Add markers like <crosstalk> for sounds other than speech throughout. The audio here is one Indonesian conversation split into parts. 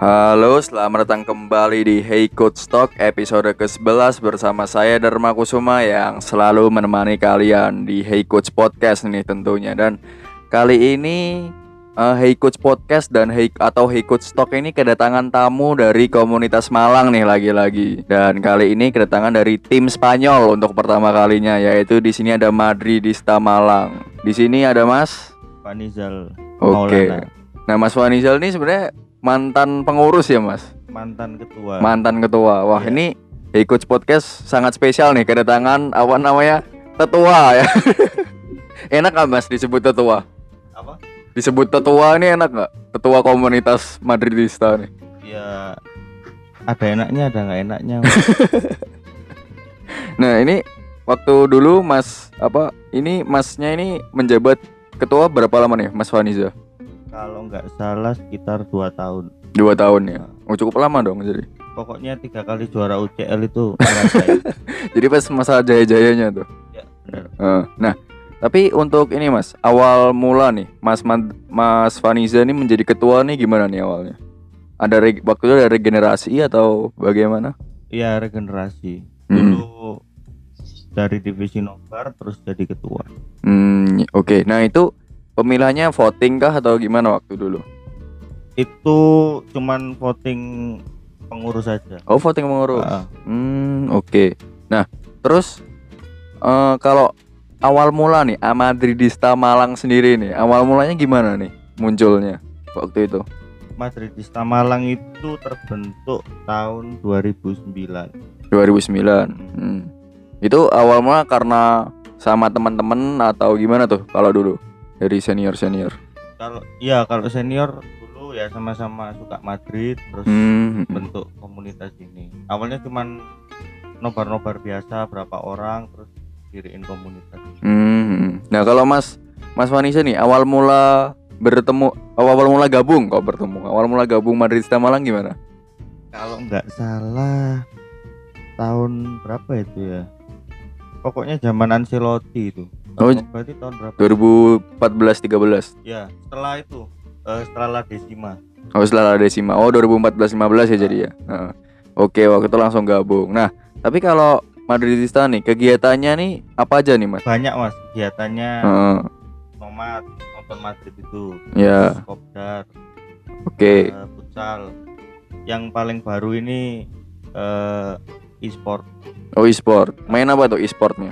Halo, selamat datang kembali di Hey Coach Talk episode ke-11 bersama saya Dharma Kusuma yang selalu menemani kalian di Hey Coach Podcast nih tentunya dan kali ini uh, Hey Coach Podcast dan Hey atau Hey Coach Talk ini kedatangan tamu dari komunitas Malang nih lagi-lagi dan kali ini kedatangan dari tim Spanyol untuk pertama kalinya yaitu di sini ada Madridista Malang. Di sini ada Mas Vanizal Oke. Maulana, Nah, Mas Wanizal ini sebenarnya mantan pengurus ya, Mas? mantan ketua. Mantan ketua. Wah, Iya. ini Hey Coach Podcast sangat spesial nih kedatangan apa namanya? Tetua ya. <laughs> enak gak Mas disebut tetua? Apa? Disebut tetua ini enak gak? Tetua komunitas Madridista nih. Ya ada enaknya, ada nggak enaknya. <laughs> Nah, ini waktu dulu Mas apa? Ini Masnya ini menjabat ketua berapa lama nih, Mas Vaniza? Kalau nggak salah sekitar dua tahun. Dua tahun ya. Oh, cukup lama dong jadi. Pokoknya tiga kali juara UCL itu. <laughs> Jadi pas masa jaya-jayanya tuh. ya benar. Eh, Nah, tapi untuk ini Mas, awal mula nih, Mas Man- Mas Vaniza ini menjadi ketua nih gimana nih awalnya? Ada waktu itu ada regenerasi atau bagaimana? Iya regenerasi. Hmm. Dulu dari divisi nobar terus jadi ketua. Hmm, oke. Nah, itu pemilihannya voting kah atau gimana waktu dulu? Itu cuman voting pengurus saja. Oh, voting pengurus. Ah, Hmm, oke. Nah, terus eh, kalau awal mula nih Amadridista Malang sendiri nih, awal mulanya gimana nih munculnya waktu itu? Madridista Malang itu terbentuk tahun 2009. 2009. Hmm. Itu awal mula karena sama teman-teman atau gimana tuh kalau dulu dari senior senior. Kalau iya kalau senior dulu ya sama-sama suka Madrid terus Hmm. bentuk komunitas ini. Awalnya cuman nobar-nobar biasa berapa orang terus diriin komunitas. Hmm. Nah kalau Mas Mas Vanisa nih awal mula bertemu awal mula gabung kok bertemu awal mula gabung Madridista Malang gimana? Kalau nggak salah tahun berapa itu ya? Pokoknya zaman Ancelotti itu. Oh, Tahun- berarti tahun berapa? 2014 13. Ya, setelah itu eh, setelah La Decima. Oh setelah Desima. Oh 2014 15 ya jadi ya. Heeh. Oke waktu itu langsung gabung. Nah tapi kalau Madridista nih kegiatannya nih apa aja nih Mas? Banyak Mas kegiatannya Heeh. nomad nonton Madrid itu. Ya. Kopdar, Oke. eh, futsal. Yang paling baru ini eh, e-sport. Oh e-sport. Main apa tuh e-sportnya?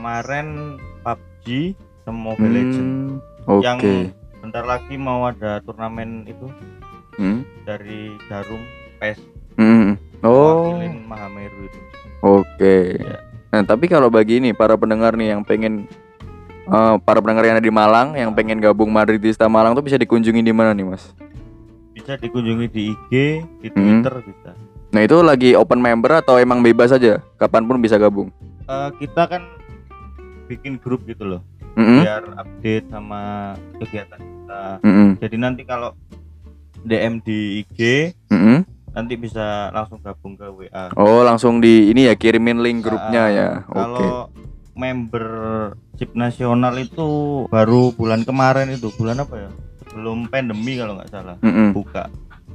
Kemarin PUBG sama Mobile Legends. Hmm, Oke. Yang bentar lagi mau ada turnamen itu Hmm. dari Jarum PES Hmm. Oh. wakilin Mahameru itu. Oke. Ya. Nah, tapi kalau bagi ini para pendengar nih yang pengen eh, para pendengar yang ada di Malang yang pengen gabung Madridista Malang tuh bisa dikunjungi di mana nih, Mas? Bisa dikunjungi di IG, di Hmm. Twitter bisa. Nah, itu lagi open member atau emang bebas aja? Kapan pun bisa gabung. Eh, kita kan bikin grup gitu loh, Mm-mm. biar update sama kegiatan kita. Mm-mm. Jadi nanti kalau DM di IG Mm-mm. nanti bisa langsung gabung ke WA. Oh, langsung di ini ya kirimin link grupnya Ah, ya. Oke. Kalau membership nasional itu baru bulan kemarin itu bulan apa ya? Sebelum pandemi kalau nggak salah Mm-mm. buka.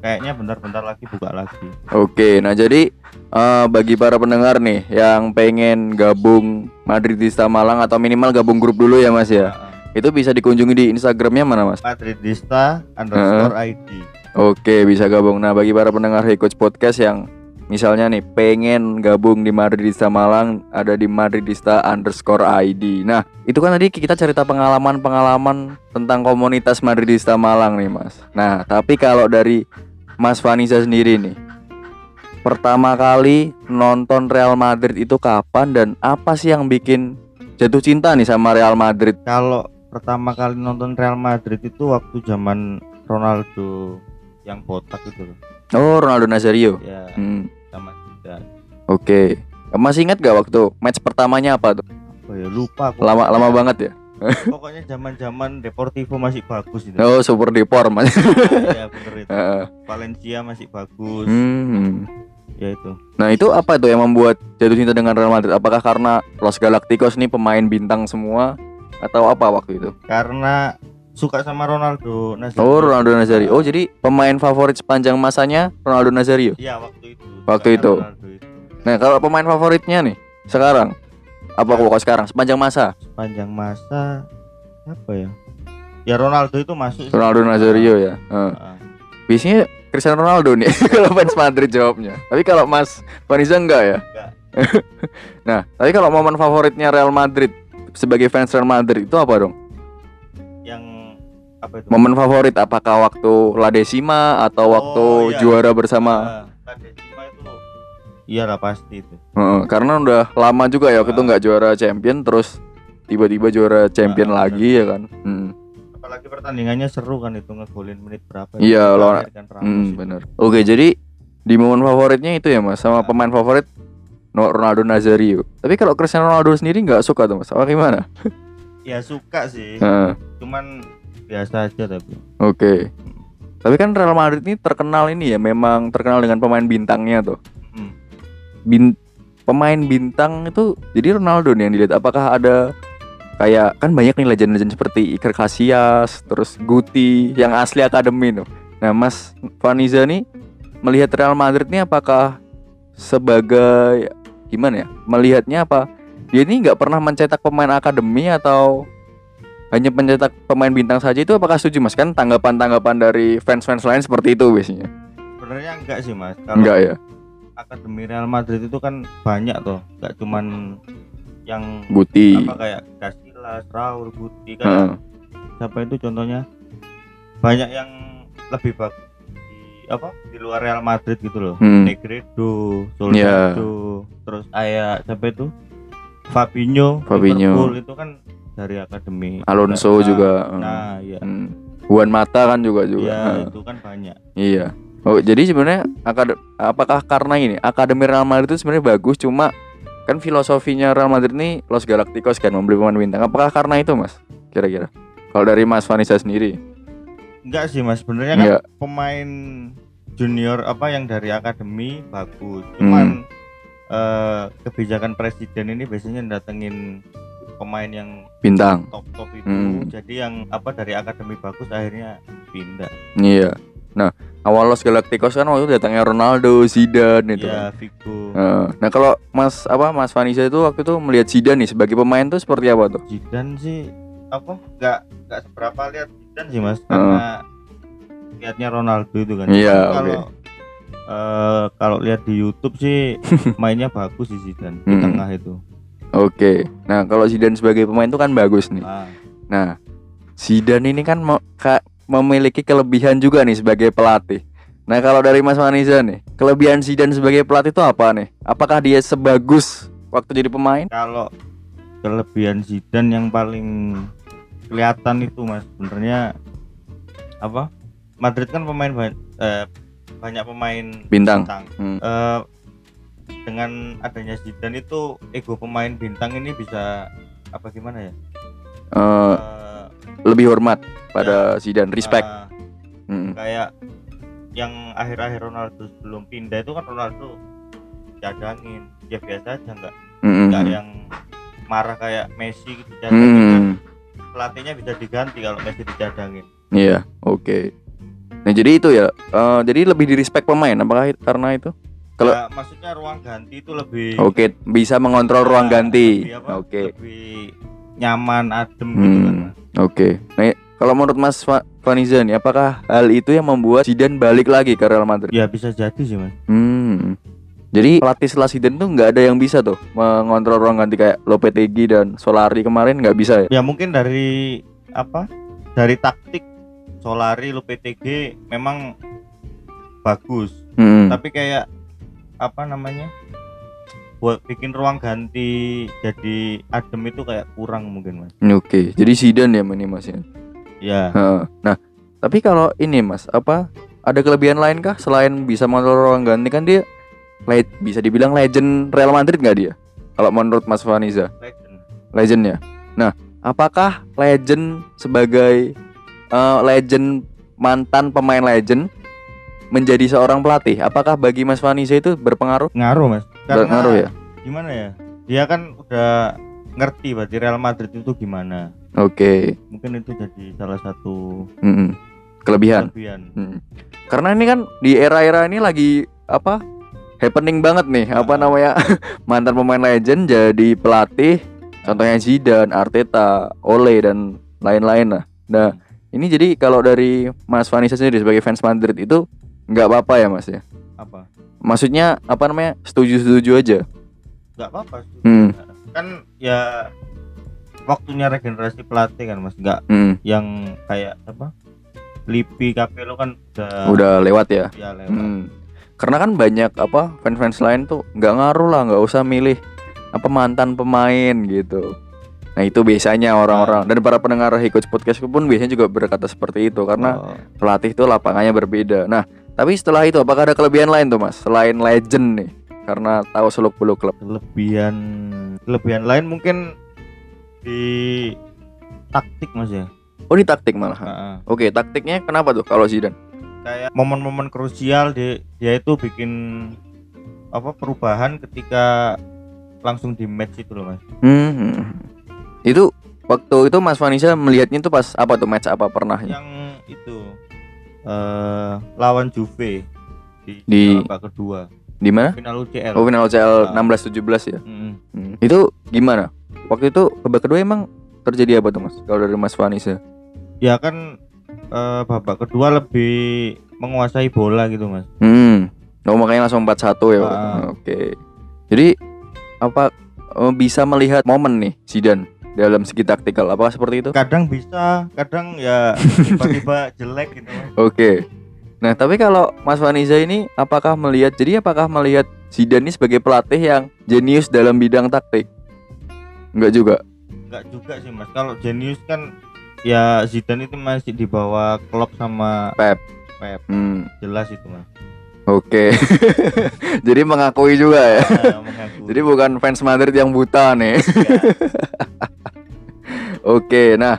Kayaknya bentar-bentar lagi buka lagi. Oke, nah jadi eh, bagi para pendengar nih yang pengen gabung Madridista Malang atau minimal gabung grup dulu ya Mas ya. Nah, Itu bisa dikunjungi di Instagramnya mana Mas? Madridista underscore ID. Oke, bisa gabung. Nah, bagi para pendengar Hey Coach Podcast yang misalnya nih pengen gabung di Madridista Malang, ada di Madridista underscore ID. Nah, itu kan tadi kita cerita pengalaman-pengalaman tentang komunitas Madridista Malang nih, Mas. Nah, tapi kalau dari Mas Vanisa sendiri nih, pertama kali nonton Real Madrid itu kapan dan apa sih yang bikin jatuh cinta nih sama Real Madrid? Kalau pertama kali nonton Real Madrid itu waktu zaman Ronaldo yang botak itu loh. Oh, Ronaldo Nazario. Ya, Hmm, sama Zidane. oke. Masih ingat gak waktu match pertamanya apa tuh? Oh ya lupa aku. Lama lama banget ya. <laughs> Pokoknya zaman-zaman Deportivo masih bagus itu. Oh, super depor mas. Iya bener itu. <laughs> Heeh. Valencia masih bagus. Hmm. Ya itu. Nah itu apa tuh yang membuat jatuh cinta dengan Real Madrid? Apakah karena Los Galacticos nih pemain bintang semua atau apa waktu itu? Karena suka sama Ronaldo Nazario. Oh Ronaldo Nazario. Oh jadi pemain favorit sepanjang masanya Ronaldo Nazario. Iya waktu itu. Waktu itu. Itu. Nah kalau pemain favoritnya nih sekarang apa kok sekarang sepanjang masa Sepanjang masa apa ya? Ya Ronaldo itu masuk. Ronaldo Nazario ya. Heeh. Ah, Biasanya Cristiano Ronaldo nih <laughs> kalau fans Madrid jawabnya. Tapi kalau Mas Faniza enggak ya? Enggak. <laughs> nah, tapi kalau momen favoritnya Real Madrid sebagai fans Real Madrid itu apa dong? yang apa itu? Momen favorit apakah waktu La Decima atau Oh, waktu iya. juara bersama? Itu iyalah pasti itu. Heeh, karena udah lama juga ya waktu itu nggak juara champion terus tiba-tiba juara champion Ah, lagi ya kan. Hmm. Apalagi pertandingannya seru kan itu ngegolin menit berapa? Iya, lawan- kan Ramos Hmm, itu. bener. Oke, jadi di momen favoritnya itu ya Mas sama Ah. pemain favorit Ronaldo Nazario. Tapi kalau Cristiano Ronaldo sendiri nggak suka tuh Mas. Apa gimana? <laughs> Ya suka sih, Heeh. cuman biasa aja tapi. Oke. Tapi kan Real Madrid ini terkenal ini ya, memang terkenal dengan pemain bintangnya tuh. Bin pemain bintang itu jadi Ronaldo nih yang dilihat. Apakah ada kayak kan banyak nih legend-legend seperti Iker Casillas, terus Guti yang asli akademi tuh. Nah, Mas Vaniza nih melihat Real Madrid ini apakah sebagai gimana ya? Melihatnya apa? Dia ini nggak pernah mencetak pemain akademi atau hanya mencetak pemain bintang saja itu apakah setuju mas kan tanggapan-tanggapan dari fans-fans lain seperti itu biasanya Sebenarnya enggak sih mas. Kalau enggak ya akademi Real Madrid itu kan banyak tuh, enggak cuman yang Guti. apa kayak Casillas, Raul, Guti kan Heeh. siapa itu contohnya? Banyak yang lebih bagus di apa di luar Real Madrid gitu loh. Hmm. Negredo, Soldado, terus kayak siapa itu? Fabinho, Fabinho. Liverpool itu kan dari akademi. Alonso Nah, juga. nah iya. Hmm. Juan Mata kan juga juga. Iya Heeh. itu kan banyak. Iya oh jadi sebenarnya akad- apakah karena ini? Akademi Real Madrid itu sebenarnya bagus cuma kan filosofinya Real Madrid ini Los Galacticos kan membeli pemain bintang. Apakah karena itu mas? Kira-kira. Kalau dari Mas Vanessa sendiri. Enggak sih mas. Sebenarnya kan enggak. pemain junior apa yang dari akademi bagus. Hmm. cuman eh, kebijakan presiden ini biasanya datengin pemain yang bintang. top top itu. Hmm. jadi yang apa dari akademi bagus akhirnya pindah. Iya. Nah awal Los Galacticos kan waktu itu datangnya Ronaldo Zidane itu ya kan. Figo. Nah kalau Mas apa Mas Vanisa itu waktu itu melihat Zidane nih sebagai pemain tuh seperti apa tuh? Zidane sih apa nggak nggak seberapa lihat Zidane sih mas karena lihatnya Ronaldo itu kan Iya, kalau eh, kalau lihat di YouTube sih <laughs> mainnya bagus sih Zidane di Hmm. tengah itu Oke. Nah kalau Zidane sebagai pemain tuh kan bagus nih. nah, Nah Zidane ini kan ka- memiliki kelebihan juga nih sebagai pelatih. Nah kalau dari Mas Vanisa nih kelebihan Zidane sebagai pelatih itu apa nih? Apakah dia sebagus waktu jadi pemain? kalau kelebihan Zidane yang paling kelihatan itu mas sebenarnya apa Madrid kan pemain banyak, banyak pemain Bintang. Eh, Hmm. dengan adanya Zidane itu ego pemain bintang ini bisa apa gimana ya Eh, Eh, lebih hormat pada Zidane, respect. eh, Hmm. kayak yang akhir-akhir Ronaldo sebelum pindah itu kan Ronaldo cadangin ya biasa aja nggak Hmm. nggak yang marah kayak Messi gitu cadangin kan Hmm. pelatihnya bisa diganti kalau Messi dicadangin Iya, oke. Nah jadi itu ya, eh, jadi lebih di respect pemain. Apakah karena itu? Kalau- Ya, maksudnya ruang ganti itu lebih Oke, bisa mengontrol ruang Nah, ganti. Oke, lebih nyaman adem gitu kan Hmm, oke. Nah, kalau menurut Mas Vaniza nih, apakah hal itu yang membuat Zidane balik lagi ke Real Madrid? ya bisa jadi sih mas Hmm. Jadi pelatih setelah Zidane tuh nggak ada yang bisa tuh mengontrol ruang ganti kayak Lopetegui dan Solari kemarin nggak bisa ya? ya mungkin dari apa dari taktik Solari Lopetegui memang bagus Hmm. tapi kayak apa namanya buat bikin ruang ganti jadi adem itu kayak kurang mungkin mas Oke, jadi Zidane ya ini Mas ya. Ya. Nah, tapi kalau ini Mas, apa ada kelebihan lain kah selain bisa mengontrol ruang ganti kan dia le- bisa dibilang legend Real Madrid nggak dia? Kalau menurut Mas Vaniza, legend legend ya. Nah, apakah legend sebagai eh, legend mantan pemain legend menjadi seorang pelatih? Apakah bagi Mas Vaniza itu berpengaruh? ngaruh mas karena Berpengaruh ya. gimana ya dia kan udah ngerti berarti Real Madrid itu gimana Oke. mungkin itu jadi salah satu Mm-mm. Kelebihan. kelebihan Mm. Karena ini kan di era-era ini lagi apa? Happening banget nih, apa Ah. namanya? <laughs> mantan pemain legend jadi pelatih. Contohnya Zidane, Arteta, Ole dan lain-lain lah. Nah, ini jadi kalau dari Mas Vanessa sendiri sebagai fans Madrid itu nggak apa-apa ya Mas ya? apa Maksudnya apa namanya? Setuju-setuju aja. nggak apa-apa. Hmm. kan ya waktunya regenerasi pelatih kan mas nggak Mm. yang kayak apa Lipi Capello kan udah Udah lewat ya. ya lewat Hmm. Karena kan banyak apa fans-fans lain tuh nggak ngaruh lah, nggak usah milih apa mantan pemain gitu. Nah itu biasanya orang-orang dan para pendengar Coach Podcast pun biasanya juga berkata seperti itu karena Oh, pelatih itu lapangannya berbeda. Nah tapi setelah itu apakah ada kelebihan lain tuh mas selain legend nih? Karena tahu seluk beluk klub. kelebihan kelebihan lain mungkin di taktik mas ya Oh di taktik malah. Heeh. Oke taktiknya kenapa tuh kalau Zidane? kayak momen-momen krusial dia, dia itu bikin apa perubahan ketika langsung di match itu loh mas Hmm. Itu waktu itu Mas Vanessa melihatnya tuh pas apa tuh match apa pernahnya? yang itu eh lawan Juve di, Di- babak kedua Di mana? final UCL Oh final UCL Ah. 16 17 ya. Mm-mm. Hmm. Itu gimana? Waktu itu babak kedua emang terjadi apa tuh mas? Kalau dari Mas Vanessa? ya kan eh, babak kedua lebih menguasai bola gitu mas Hmm. Oh makanya langsung 4-1 ya. Pak? Ah. Oke. Jadi apa eh, bisa melihat momen nih Zidane dalam segi taktikal apakah seperti itu? kadang bisa kadang ya <laughs> tiba-tiba jelek gitu Oke. Nah, tapi kalau Mas Vanessa ini apakah melihat jadi apakah melihat Zidane ini sebagai pelatih yang jenius dalam bidang taktik? Enggak juga. nggak juga sih mas kalau jenius kan ya Zidane itu masih di bawah Klopp sama Pep. Pep Hmm. jelas itu mas Oke. <laughs> jadi mengakui juga ya. Nah, mengaku. <laughs> Jadi bukan fans Madrid yang buta nih. <laughs> Oke, nah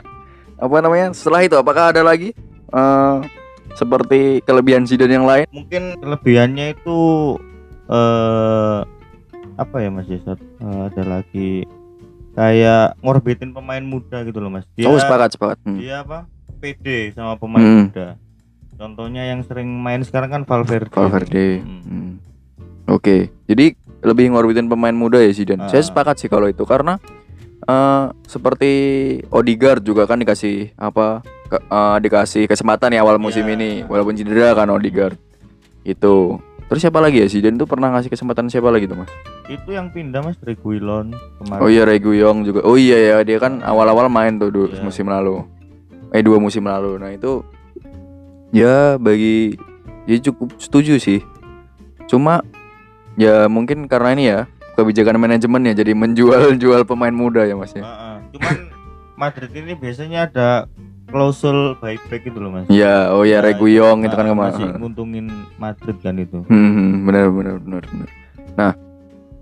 apa namanya? Setelah itu apakah ada lagi eh, seperti kelebihan Zidane yang lain? mungkin kelebihannya itu eh apa ya mas Yesat Eh, ada lagi kayak ngorbitin pemain muda gitu loh mas dia oh, sepakat, sepakat. Hmm. dia apa PD sama pemain Hmm. muda contohnya yang sering main sekarang kan Valverde Valverde. Hmm. Hmm. Oke, jadi lebih ngorbitin pemain muda ya Zidane. Saya Ah. sepakat sih kalau itu karena eh, seperti Odegaard juga kan dikasih apa? Ke- eh, dikasih kesempatan ya awal musim Ya. ini walaupun cedera kan Odegaard. Itu. Terus siapa lagi ya Zidane tuh pernah ngasih kesempatan siapa lagi tuh Mas? itu yang pindah mas Reguilon kemarin Oh iya Reguyong juga. Oh iya ya dia kan awal-awal main tuh dulu Iya. musim lalu. Eh dua musim lalu. Nah itu ya bagi ya cukup setuju sih. Cuma ya mungkin karena ini ya kebijakan manajemen ya jadi menjual <laughs> jual pemain muda ya mas ya. Heeh. cuman Madrid ini biasanya ada klausul buyback gitu loh mas Ya oh ya Nah, Reguyong itu kan kemarin. masih nguntungin Madrid kan itu Hmm, hmm, benar benar benar benar. Nah,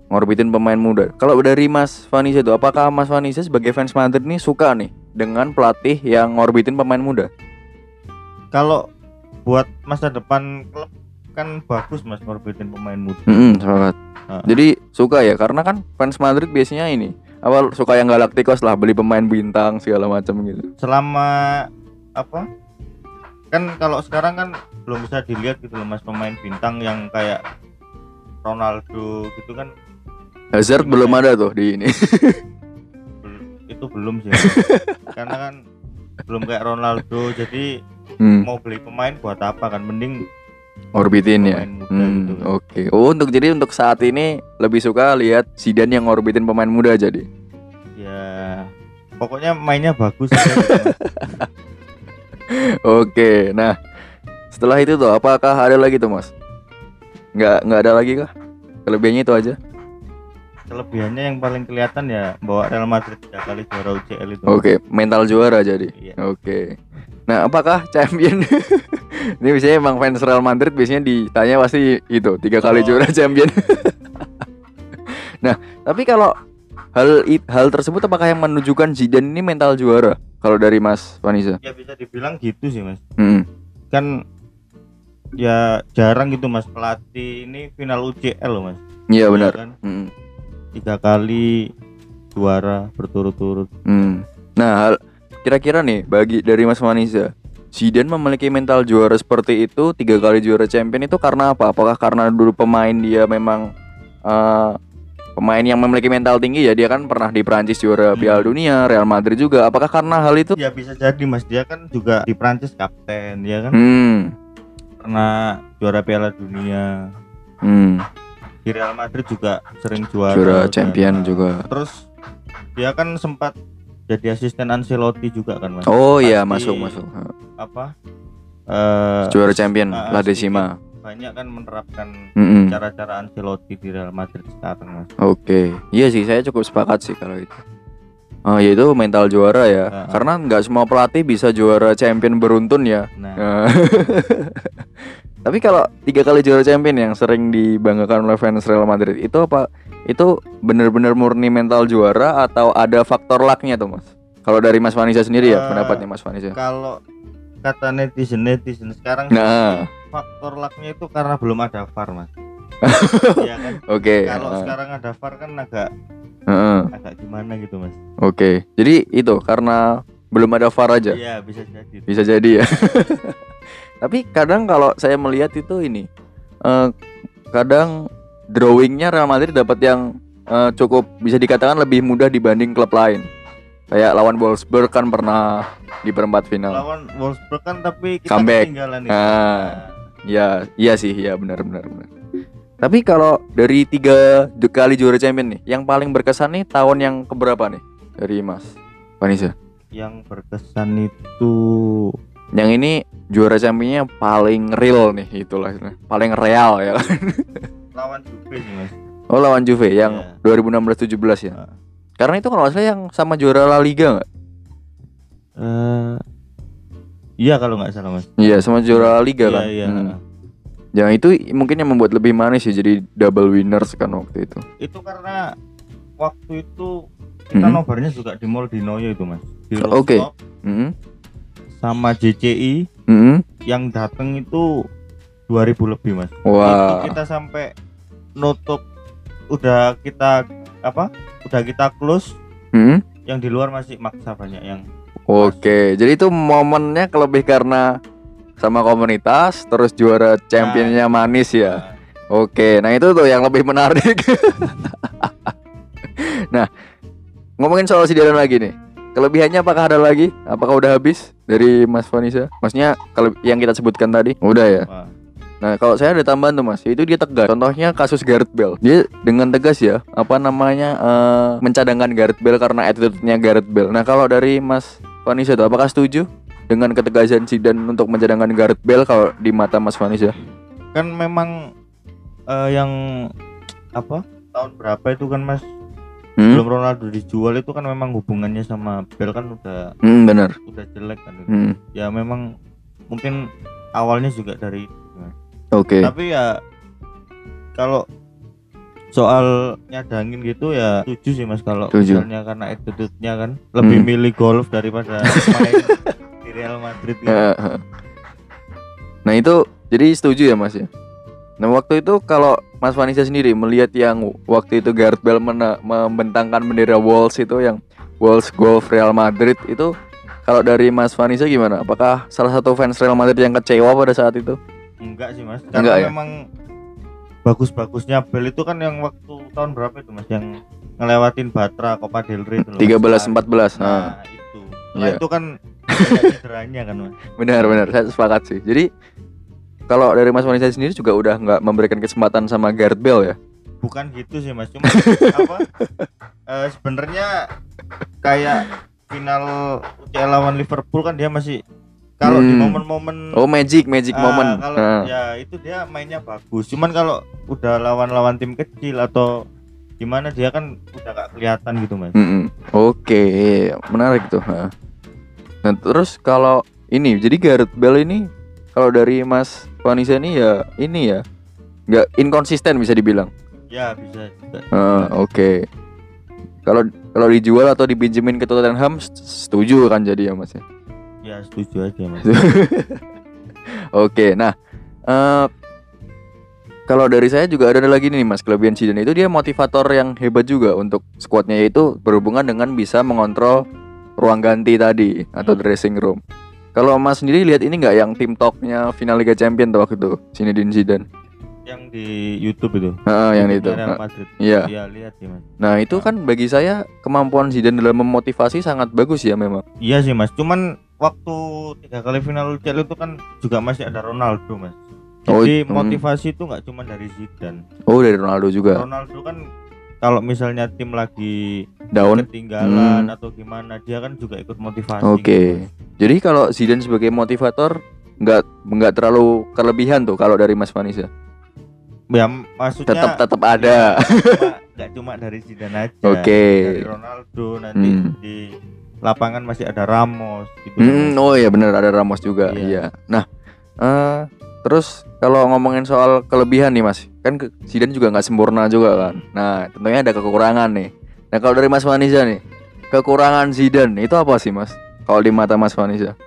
ngorbitin pemain muda. Kalau dari Mas Vanessa itu, apakah Mas Vanessa sebagai fans Madrid nih suka nih dengan pelatih yang ngorbitin pemain muda? kalau buat masa depan klub kan bagus mas ngorbitin pemain muda Hmm. Ah. Jadi suka ya karena kan fans Madrid biasanya ini awal suka yang Galacticos lah beli pemain bintang segala macam gitu. selama apa kan kalau sekarang kan belum bisa dilihat gitu loh mas pemain bintang yang kayak Ronaldo gitu kan Hazard belum ada tuh di ini. itu belum sih <laughs> karena kan belum kayak Ronaldo jadi Hmm, mau beli pemain buat apa kan mending orbitin ya. Hmm, gitu kan. oke. Oh, untuk jadi untuk saat ini lebih suka lihat Zidane yang ngorbitin pemain muda jadi. Ya pokoknya mainnya bagus gitu. <laughs> Oke, nah setelah itu tuh apakah ada lagi tuh mas? Nggak nggak ada lagi kah? Kelebihannya itu aja. kelebihannya yang paling kelihatan ya bawa Real Madrid tiga kali juara UCL itu Oke, mental juara jadi. Iya. Oke. Nah, apakah champion? <laughs> Ini biasanya emang fans Real Madrid biasanya ditanya pasti itu tiga kali Oh. juara champion. <laughs> nah, tapi kalau hal hal tersebut apakah yang menunjukkan Zidane ini mental juara? Kalau dari Mas Vanessa? ya bisa dibilang gitu sih mas Hmm. kan ya jarang gitu mas pelatih ini final UCL loh mas Iya benar. kan Hmm. tiga kali juara berturut-turut. Hmm. Nah, hal- kira-kira nih bagi dari Mas Manisa, Zidane memiliki mental juara seperti itu tiga kali juara champion itu karena apa? Apakah karena dulu pemain dia memang eh, pemain yang memiliki mental tinggi ya dia kan pernah di Prancis juara Hmm. Piala Dunia, Real Madrid juga. Apakah karena hal itu? Ya bisa jadi Mas dia kan juga di Prancis kapten ya kan Hmm. pernah juara Piala Dunia. Hmm. Di Real Madrid juga sering juara. Juara champion nah, juga. Terus dia kan sempat jadi asisten Ancelotti juga kan Mas. Oh iya, masuk masuk. Apa? Eh Juara champion ah, La. Decima. Banyak kan menerapkan Mm-mm. cara-cara Ancelotti di Real Madrid sekarang Mas. Oke, iya sih saya cukup sepakat sih kalau itu. Oh, ya itu mental juara ya. Ah. Karena nggak semua pelatih bisa juara champion beruntun ya. Nah, Eh, <laughs> Tapi kalau tiga kali juara champion yang sering dibanggakan oleh fans Real Madrid itu apa? Itu benar-benar murni mental juara atau ada faktor lucknya tuh mas? Kalau dari Mas Vanisa sendiri ya Eh, pendapatnya Mas Vanisa. kalau kata netizen netizen sekarang Nah, sih, faktor lucknya itu karena belum ada VAR Mas. <laughs> Iya kan? oke. Kalau eh, sekarang ada VAR kan agak eh, agak gimana gitu Mas. Oke, jadi itu karena belum ada VAR aja. Iya, bisa jadi. Bisa jadi ya. <laughs> Tapi kadang kalau saya melihat itu ini eh, kadang drawingnya Real Madrid dapat yang eh, cukup bisa dikatakan lebih mudah dibanding klub lain. Kayak lawan Wolfsburg kan pernah di perempat final. Lawan Wolfsburg kan tapi kita Comeback. ketinggalan itu. Ah. Ya, iya sih, ya benar benar benar. Tapi kalau dari tiga kali juara champion nih, yang paling berkesan nih tahun yang keberapa nih dari Mas Vanessa? Yang berkesan itu Yang ini juara championnya paling real nih itulah paling real ya. lawan Juve sih Mas. Oh lawan Juve yang Iya. 2016-17 ya. Ah. Karena itu kalau nggak salah yang sama juara La Liga nggak? Eh Iya kalau nggak salah Mas. Iya sama juara Liga Iya, kan. iya. Hmm. Yang itu mungkin yang membuat lebih manis sih jadi double winners kan waktu itu. Itu karena waktu itu kita Mhm. nobarnya juga di Mall di Noyo itu Mas. Di Oke. rooftop Mm-mm. sama JCI Mm-mm. yang datang itu 2000 lebih Mas. Wah. Itu kita sampai nutup udah kita apa? Udah kita close Mm-mm. yang di luar masih maksa banyak yang Oke, jadi itu momennya lebih karena sama komunitas, terus juara championnya manis ya. Nah, Oke, nah itu tuh yang lebih menarik. <laughs> nah, ngomongin soal Zidane lagi nih. Kelebihannya apakah ada lagi? Apakah udah habis dari Mas Vanisa? Maksudnya kalau yang kita sebutkan tadi udah ya. wah. Nah, kalau saya ada tambahan tuh Mas, itu dia tegas. Contohnya kasus Gareth Bale. Dia dengan tegas ya, apa namanya eh, mencadangkan Gareth Bale karena attitude-nya Gareth Bale. Nah, kalau dari Mas Vanisa tuh apakah setuju dengan ketegasan Zidane untuk mencadangkan Gareth Bale kalau di mata Mas Vanisa? kan memang eh, yang apa tahun berapa itu kan Mas Hmm? belum Ronaldo dijual itu kan memang hubungannya sama Bel kan udah Hmm, benar. udah jelek kan. Hmm. ya memang mungkin awalnya juga dari. Oke. tapi ya kalau soal nyadangin gitu ya setuju sih mas kalau misalnya karena attitude-nya kan lebih Hmm. milih golf daripada <laughs> main di Real Madrid eh. Nah itu jadi setuju ya Mas ya. Nah waktu itu kalau Mas Vanessa sendiri melihat yang waktu itu Gareth Bale membentangkan bendera Wolves itu yang Wolves Golf Real Madrid itu kalau dari Mas Vanessa gimana? Apakah salah satu fans Real Madrid yang kecewa pada saat itu? enggak sih mas Enggak karena ya? memang bagus-bagusnya Bel itu kan yang waktu tahun berapa itu mas yang ngelewatin Batra Copa del Rey itu loh, 13 Mas. 14. Nah, nah itu nah, Iya. itu kan <laughs> cederanya kan mas benar benar saya sepakat sih. Jadi kalau dari Mas Vanessa sendiri juga udah nggak memberikan kesempatan sama Gareth Bale ya? bukan gitu sih mas cuma <laughs> apa eh, sebenarnya kayak final UCL lawan Liverpool kan dia masih kalau di Hmm. momen-momen Oh magic magic ah, moment. kalau Nah. ya itu dia mainnya bagus cuman kalau udah lawan-lawan tim kecil atau gimana dia kan udah gak kelihatan gitu mas Mm-mm. Oke, menarik tuh. Nah terus kalau ini, jadi Gareth Bale ini kalau dari Mas Vanessa ini ya ini ya nggak inkonsisten bisa dibilang. ya bisa Ah, Oke. Kalau kalau dijual atau dipinjemin ke Tottenham setuju kan jadi ya Mas ya. Ya setuju aja mas <laughs> Oke, nah eh, kalau dari saya juga ada lagi nih Mas kelebihan Zidane itu dia motivator yang hebat juga untuk skuadnya yaitu berhubungan dengan bisa mengontrol ruang ganti tadi atau Hmm. dressing room. Kalau Mas sendiri lihat ini nggak yang tim talknya final Liga Champion tuh waktu itu Zinedine Zidane. yang di YouTube itu Heeh, yang itu. Nah, Iya. iya lihat sih mas Nah, itu kan bagi saya kemampuan Zidane dalam memotivasi sangat bagus ya memang. iya sih mas cuman waktu tiga kali final UCL itu kan juga masih ada Ronaldo mas Oh, jadi hmm. motivasi itu nggak cuma dari Zidane Oh, dari Ronaldo juga. Ronaldo kan kalau misalnya tim lagi Daun. ketinggalan Hmm. atau gimana dia kan juga ikut motivasi Oke. gitu, Mas. Jadi kalau Zidane sebagai motivator nggak nggak terlalu kelebihan tuh kalau dari Mas Vanessa. ya maksudnya Tetap tetap ada. cuma- nggak cuma dari Zidane aja Oke. dari Ronaldo nanti Hmm. di lapangan masih ada Ramos gitu Hmm, Mas. oh iya benar ada Ramos juga. Iya. Iya. Nah, eh terus kalau ngomongin soal kelebihan nih Mas, kan Zidane juga nggak sempurna juga kan. Nah, tentunya ada kekurangan nih. Nah, kalau dari Mas Vanessa nih, kekurangan Zidane itu apa sih Mas? Kalau di mata Mas Vanessa?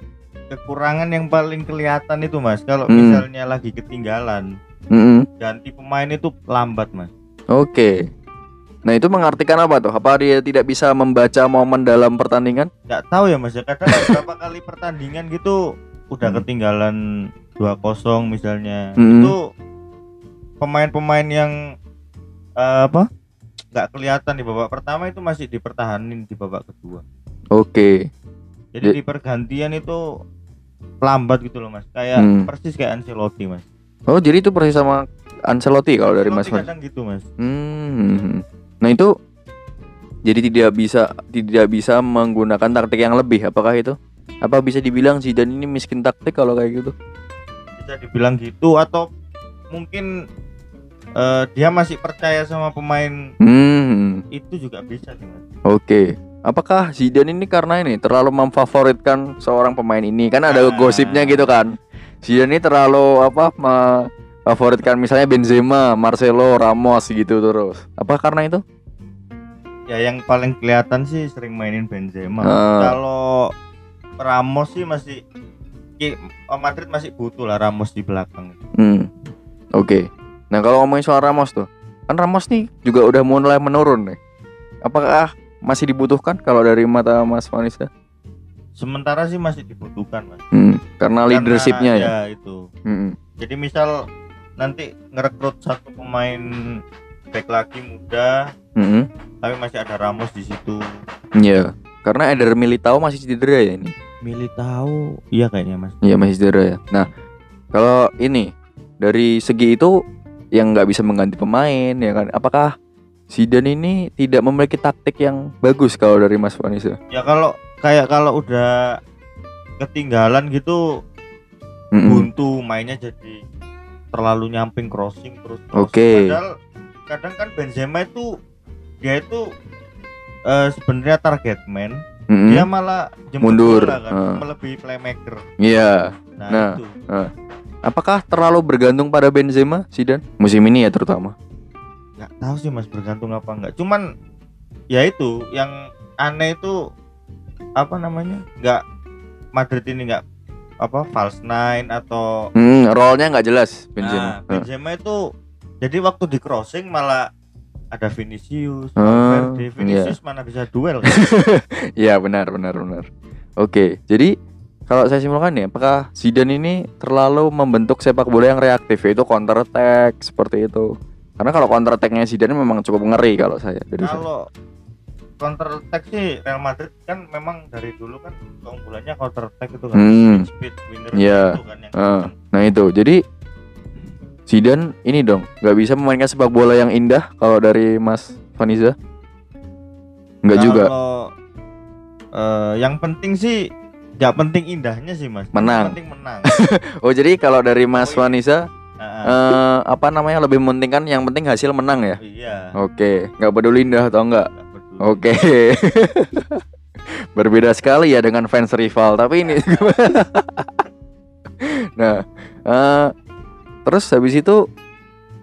kekurangan yang paling kelihatan itu mas kalau Hmm. misalnya lagi ketinggalan Mm-mm. ganti pemain itu lambat mas Oke. Nah, itu mengartikan apa tuh? Apa dia tidak bisa membaca momen dalam pertandingan? nggak tahu ya mas ya kadang beberapa kali pertandingan gitu udah Hmm. ketinggalan 2-0 misalnya Hmm. itu pemain-pemain yang eh, apa nggak kelihatan di babak pertama itu masih dipertahanin di babak kedua Oke. jadi Di- di pergantian itu lambat gitu loh mas kayak Hmm. persis kayak Ancelotti mas Oh, jadi itu persis sama Ancelotti kalau dari Mas Ancelotti Vanessa? kadang gitu mas Hmm. Nah itu jadi tidak bisa tidak bisa menggunakan taktik yang lebih. Apakah itu? Apa bisa dibilang Zidane ini miskin taktik kalau kayak gitu? bisa dibilang gitu atau mungkin eh, dia masih percaya sama pemain Hmm. itu juga bisa Oke. Apakah Zidane ini karena ini terlalu memfavoritkan seorang pemain ini? Kan ada Ah. gosipnya gitu kan. Zidane ini terlalu apa memfavoritkan misalnya Benzema, Marcelo, Ramos gitu terus. Apa karena itu? ya yang paling kelihatan sih sering mainin Benzema Ah. kalau Ramos sih masih Madrid masih butuh lah Ramos di belakang Hmm. Oke. Nah, kalau ngomongin soal Ramos tuh, kan Ramos nih juga udah mulai menurun nih. Apakah masih dibutuhkan kalau dari mata Mas Vanessa? sementara sih masih dibutuhkan mas Hmm, karena Karena leadershipnya ya. itu Hmm. jadi misal nanti ngerekrut satu pemain back lagi muda Hmm. tapi masih ada Ramos di situ Iya. Karena Eder Militao masih cedera ya ini. milih tahu iya kayaknya mas Iya masih cedera ya. Nah, kalau ini dari segi itu yang nggak bisa mengganti pemain ya kan? Apakah Zidane ini tidak memiliki taktik yang bagus kalau dari Mas Vanessa? ya kalau kayak kalau udah ketinggalan gitu Mm-mm. buntu mainnya jadi terlalu nyamping crossing terus. Oke. padahal kadang kan Benzema itu dia itu eh, sebenarnya target man Mm-mm. dia malah Mundur. bola kan Ah. melebihi playmaker Iya. nah, Nah. itu Apakah terlalu bergantung pada Benzema Zidane musim ini ya terutama? nggak tahu sih mas bergantung apa enggak cuman ya itu yang aneh itu apa namanya nggak Madrid ini nggak apa false nine atau Hmm, role-nya nggak jelas Benzema. Nah, Benzema itu jadi waktu di crossing malah ada Vinicius, Ah, Valverde. Vinicius mana bisa duel kan? <laughs> Iya benar benar benar. Oke, jadi kalau saya simpulkan ya, apakah Zidane ini terlalu membentuk sepak bola yang reaktif yaitu counter attack seperti itu? Karena kalau counter attacknya Zidane memang cukup ngeri kalau saya dari saya. Counter attack sih Real Madrid kan memang dari dulu kan keunggulannya counter attack itu kan Hmm. speed winner Iya. itu kan yang Ah, nah itu, jadi Zidane ini dong nggak bisa memainkan sepak bola yang indah kalau dari Mas Vaniza? Nggak juga. Kalau eh, yang penting sih nggak penting indahnya sih mas. Yang Menang. penting menang. <laughs> Oh jadi kalau dari Mas Oh, iya. Nah, eh, apa namanya lebih mementingkan yang penting hasil menang ya? iya. Oke, nggak peduli indah atau enggak. Oke. <laughs> Berbeda sekali ya dengan fans rival, tapi ini <laughs> Nah, eh, terus habis itu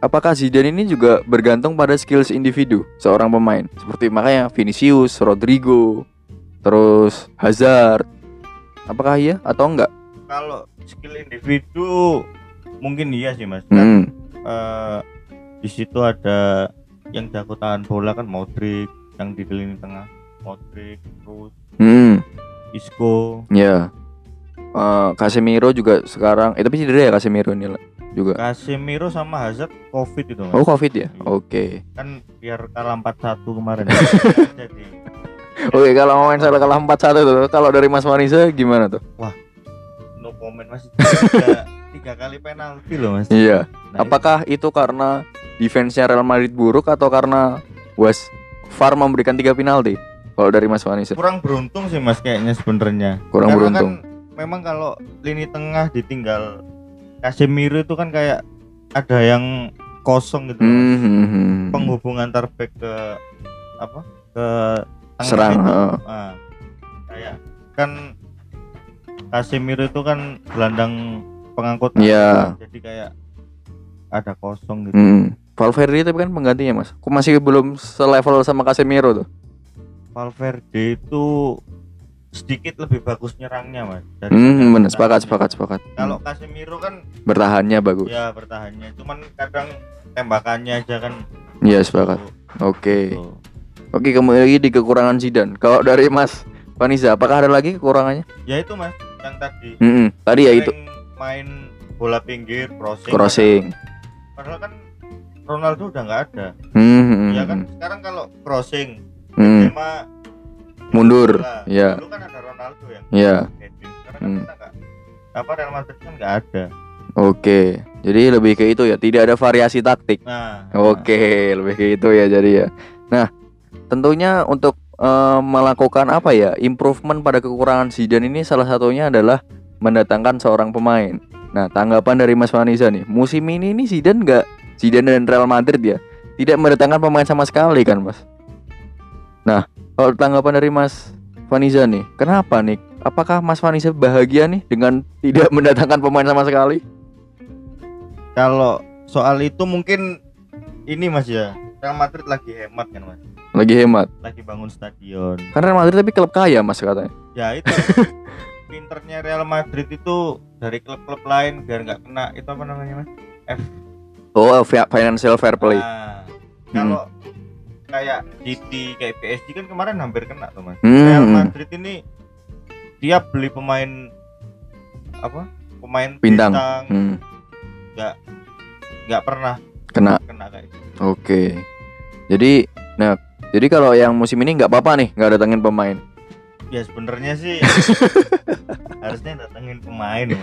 apakah Zidane ini juga bergantung pada skills individu seorang pemain? Seperti makanya Vinicius, Rodrigo, terus Hazard. Apakah iya atau enggak? Kalau skill individu mungkin iya sih mas. Hmm. eh, di situ ada yang jago tahan bola kan Modric yang di lini tengah Modric terus Hmm, Isco ya. Eh, Casemiro juga sekarang, eh tapi cedera ya Casemiro ini lah juga. Casemiro sama Hazard covid itu mas Oh covid ya? Iya. Oke. kan biar kalah 4-1 kemarin <laughs> jadi Oke kalau mau main salah kalah 4-1 tuh Kalau dari Mas Manisa gimana tuh? no comment masih tiga, <laughs> tiga kali penalti loh mas Iya Nah, Apakah itu karena defense-nya Real Madrid buruk Atau karena was VAR memberikan tiga penalti? Kalau dari Mas Manisa kurang beruntung sih mas kayaknya sebenarnya Kurang Karena beruntung. kan memang kalau lini tengah ditinggal Casemiro itu kan kayak ada yang kosong gitu mas. hmm, penghubung antar back ke apa ke Serang, itu. heeh. Ah, kayak kan Casemiro itu kan gelandang pengangkut Iya. bola, jadi kayak ada kosong gitu Hmm. Valverde tapi kan penggantinya mas. Kok masih belum selevel sama Casemiro tuh? Valverde itu sedikit lebih bagus nyerangnya mas. Dari Hmm bener. sepakat sepakat sepakat. Kalau Casemiro kan Bertahannya bagus. Ya bertahannya. Cuman kadang tembakannya aja kan Iya sepakat. Oke. Tuh. Oke kembali lagi di kekurangan Zidane. Kalau dari Mas Vanisa apakah ada lagi kekurangannya? ya itu mas yang tadi. Hmm, tadi ya itu. main bola pinggir crossing. Crossing. padahal kan Ronaldo udah nggak ada Hmm, hmm, ya kan hmm. sekarang kalau crossing Hmm, Benzema mundur. Ya, dulu kan ada Ronaldo ya. kan Hmm. kita apa Real Madrid kan nggak ada Oke. Jadi lebih ke itu ya, tidak ada variasi taktik. nah Oke, lebih ke itu ya jadi ya. Nah, tentunya untuk eh, melakukan apa ya? Improvement pada kekurangan Zidane ini salah satunya adalah mendatangkan seorang pemain. Nah, tanggapan dari Mas Vanisa nih, musim ini nih Zidane nggak Zidane dan Real Madrid ya, tidak mendatangkan pemain sama sekali kan, Mas? Nah, kalau tanggapan dari Mas Vanisa nih, kenapa nih? Apakah Mas Vanisa bahagia nih dengan tidak <laughs> mendatangkan pemain sama sekali? kalau soal itu mungkin ini mas ya Real Madrid lagi hemat kan mas Lagi hemat. lagi bangun stadion Karena Real Madrid tapi klub kaya, Mas katanya. ya itu <laughs> pinternya Real Madrid itu dari klub-klub lain biar nggak kena itu apa namanya mas Oh, fi- financial fair play. Nah, kalau kayak City kayak PSG kan kemarin hampir kena tuh mas. Hmm. Real Madrid ini tiap beli pemain apa? Pemain Bintang. bintang Hmm, nggak pernah kena. kena kayak gitu. Oke. Jadi, nah, jadi kalau yang musim ini nggak apa-apa nih, nggak datengin pemain. Ya sebenarnya sih <laughs> harusnya datengin pemain.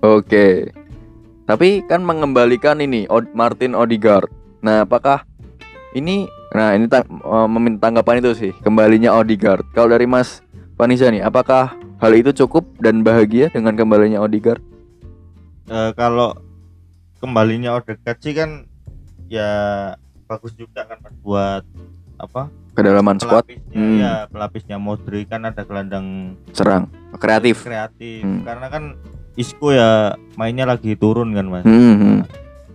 Oke. Tapi kan mengembalikan ini Martin Odegaard. Nah, apakah ini nah ini tang- eh, meminta tanggapan itu sih, kembalinya Odegaard. Kalau dari Mas Vanisa nih, apakah hal itu cukup dan bahagia dengan kembalinya Odegaard? Eh, kalau kembalinya Odegaard sih kan ya bagus juga kan buat apa? Kedalaman squad Pelapisnya Hmm. ya pelapisnya Modric kan ada gelandang serang, kreatif. kreatif Hmm. karena kan Isco ya mainnya lagi turun kan mas Hmm, hmm.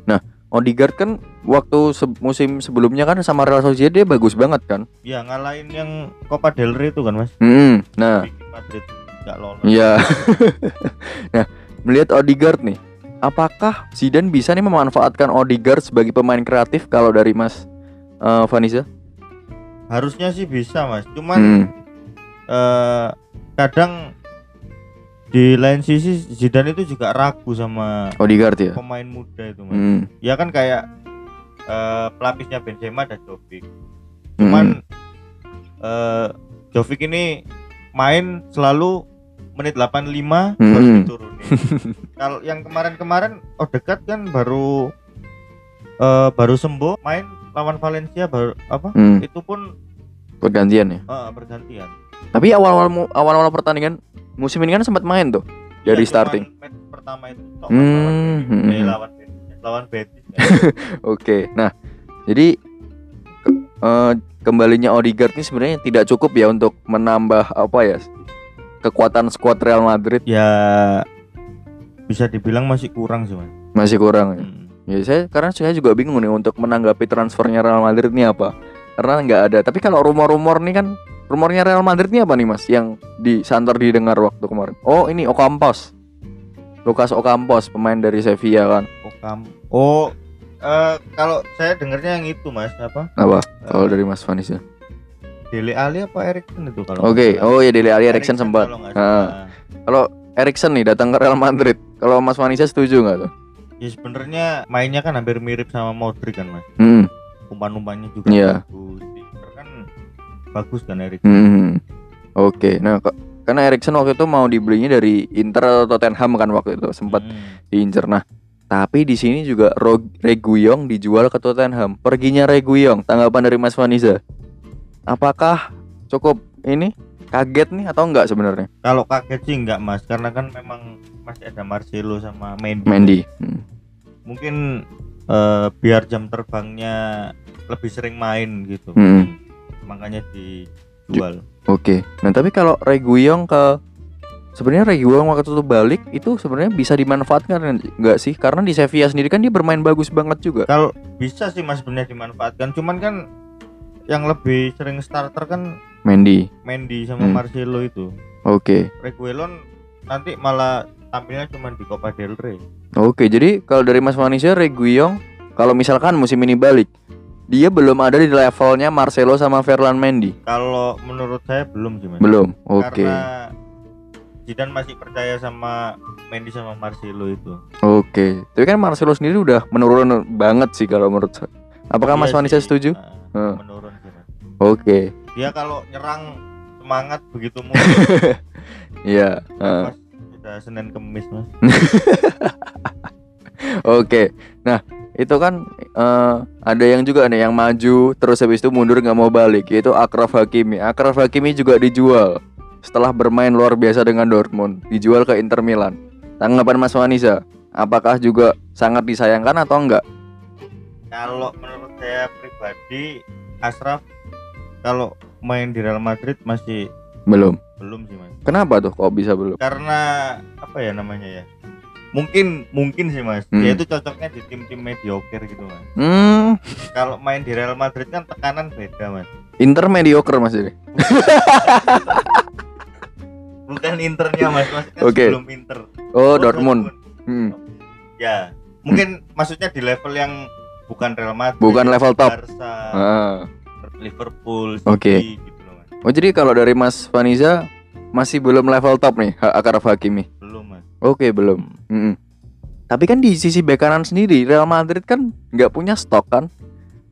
Nah, Odegaard kan waktu se- musim sebelumnya kan sama Real Sociedad dia bagus banget kan. ya ngalahin yang Copa del Rey itu kan mas Hmm, nah, bikin Madrid nggak lolos Iya. <laughs> nah, melihat Odegaard nih, apakah Zidane bisa nih memanfaatkan Odegaard sebagai pemain kreatif kalau dari Mas eh, Vanisa? harusnya sih bisa mas cuman Hmm, eh, kadang di lain sisi Zidane itu juga ragu sama Odegaard ya. pemain muda itu mas Hmm, ya kan kayak eh, pelapisnya Benzema dan Jovic hmm, cuman eh Jovic ini main selalu menit 85 Hmm. baru diturunin. <laughs> Kalau yang kemarin-kemarin Odegaard kan baru eh baru sembuh main lawan Valencia baru apa? hmm, Itu pun pergantian ya. eh, pergantian. Tapi awal-awal awal-awal pertandingan musim ini kan sempat main tuh dari Iya, cuman starting. match pertama itu tok, Hmm, lawan hmm, Betis. Eh, hmm. lawan Betis. lawan Betis. <laughs> Oke, nah jadi ke- eh, kembalinya Odegaard ini sebenarnya tidak cukup ya untuk menambah apa ya kekuatan skuad Real Madrid ya bisa dibilang masih kurang sih, Mas. masih kurang ya. Hmm. Ya saya karena saya juga bingung nih untuk menanggapi transfernya Real Madrid ini apa. Karena nggak ada. Tapi kalau rumor-rumor nih kan rumornya Real Madrid ini apa nih Mas yang disanter didengar waktu kemarin? Oh, ini Ocampos. Lucas Ocampos pemain dari Sevilla kan. Okam. Oh, Eh, kalau saya dengarnya yang itu mas apa Apa? Eh, Kalau dari Mas Vanessa. Dele Ali apa Erikson itu kalau Oke, salah. oh ya Dele Alli Erikson sempat. kalau Ah. Kalau Erikson nih datang ke Real Madrid. Kalau Mas Vanessa setuju nggak tuh? ya sebenarnya mainnya kan hampir mirip sama Modric kan mas Hmm. umpan-umpannya juga bagus kan bagus kan Erikson hmm. Oke, nah kok- karena Erikson waktu itu mau dibelinya dari Inter atau Tottenham kan waktu itu sempat Hmm. diincer. Nah, tapi di sini juga Reguilon dijual ke Tottenham. Perginya Reguilon, tanggapan dari Mas Vanessa. Apakah cukup ini kaget nih atau enggak sebenarnya? kalau kaget sih enggak mas karena kan memang masih ada Marcelo sama Mendy Mendy. Hmm. mungkin eh, biar jam terbangnya lebih sering main gitu Hmm. Makanya dijual Oke. Nah, tapi kalau Reguilon ke sebenarnya Reguilon waktu itu balik itu sebenarnya bisa dimanfaatkan enggak sih? Karena di Sevilla sendiri kan dia bermain bagus banget juga. kalau bisa sih mas sebenarnya dimanfaatkan cuman kan yang lebih sering starter kan Mendy. Mendy sama Hmm. Marcelo itu Oke. Reguilon nanti malah tampilnya cuma di Copa del Rey Oke, jadi kalau dari Mas Vanessa Reguilon kalau misalkan musim ini balik dia belum ada di levelnya Marcelo sama Ferland Mendy. kalau menurut saya belum sih mas Belum. Oke. karena Zidane masih percaya sama Mendy sama Marcelo itu Oke. Tapi kan Marcelo sendiri udah menurun banget sih kalau menurut saya. Apakah Mas Iya Vanessa sih, setuju? Heeh. menurun sih mas Oke. dia kalau nyerang semangat begitu <laughs> mulai Iya. heeh. mas udah Senin Kemis mas <laughs> Oke. Nah, itu kan eh, ada yang juga nih yang maju terus habis itu mundur nggak mau balik yaitu Akraf Hakimi. Akraf Hakimi juga dijual setelah bermain luar biasa dengan Dortmund, dijual ke Inter Milan. Tanggapan Mas Wanisa, apakah juga sangat disayangkan atau enggak? kalau menurut saya pribadi Asraf kalau main di Real Madrid masih Belum. belum sih mas Kenapa tuh kok bisa belum? karena apa ya namanya ya mungkin mungkin sih mas Hmm. dia itu cocoknya di tim-tim mediocre gitu mas Hmm, kalau main di Real Madrid kan tekanan beda mas Inter mediocre Mas ini. <laughs> bukan internya mas mas kan Oke. sebelum inter Oh, Dortmund. Hmm. ya mungkin maksudnya di level yang bukan Real Madrid Bukan level top. Barca Ah. Liverpool Oke. gitu loh mas Oh, jadi kalau dari Mas Vaniza masih belum level top nih Akraf Hakimi. Oke belum. Mm-mm. Tapi kan di sisi bek kanan sendiri Real Madrid kan nggak punya stok kan.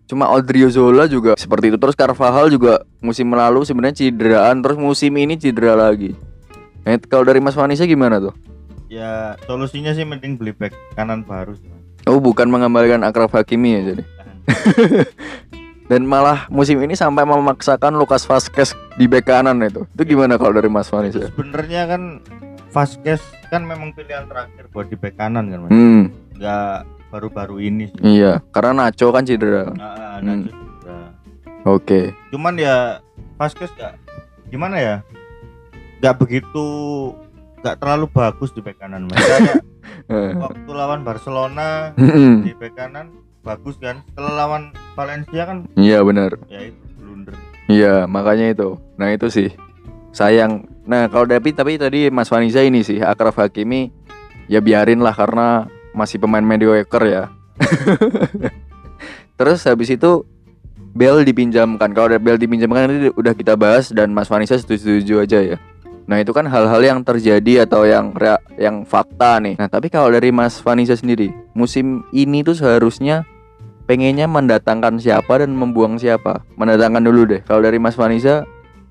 Cuma Odriozola juga seperti itu. Terus Carvajal juga musim lalu sebenarnya cederaan. Terus musim ini cedera lagi. Nah, kalau dari Mas Vanessa gimana tuh? ya solusinya sih mending beli back kanan baru Oh bukan mengembalikan Akraf Hakimi ya jadi. <laughs> Dan malah musim ini sampai memaksakan Lucas Vazquez di bek kanan itu. Itu gimana kalau dari Mas itu Vanessa? sebenarnya kan Vasquez kan memang pilihan terakhir buat di bek kanan kan mas Hmm, nggak baru-baru ini sih iya. Karena Nacho kan cedera. nah, Hmm. Nacho juga. Oke. cuman ya Vasquez nggak gimana ya nggak begitu nggak terlalu bagus di bek kanan mas <laughs> Eh. waktu lawan Barcelona Mm-mm. di bek kanan bagus kan setelah lawan Valencia kan Iya benar. ya itu blunder Iya, makanya itu. Nah, itu sih. Sayang. Nah, kalau tapi tapi tadi Mas Vanisa ini sih Akraf Hakimi ya biarin lah karena masih pemain mediocre ya. <laughs> Terus habis itu Bell dipinjamkan. Kalau ada Bell dipinjamkan itu udah kita bahas dan Mas Vanisa setuju-setuju aja ya. Nah, itu kan hal-hal yang terjadi atau yang rea- yang fakta nih. Nah, tapi kalau dari Mas Vanisa sendiri, musim ini tuh seharusnya pengennya mendatangkan siapa dan membuang siapa? Mendatangkan dulu deh. Kalau dari Mas Vanisa,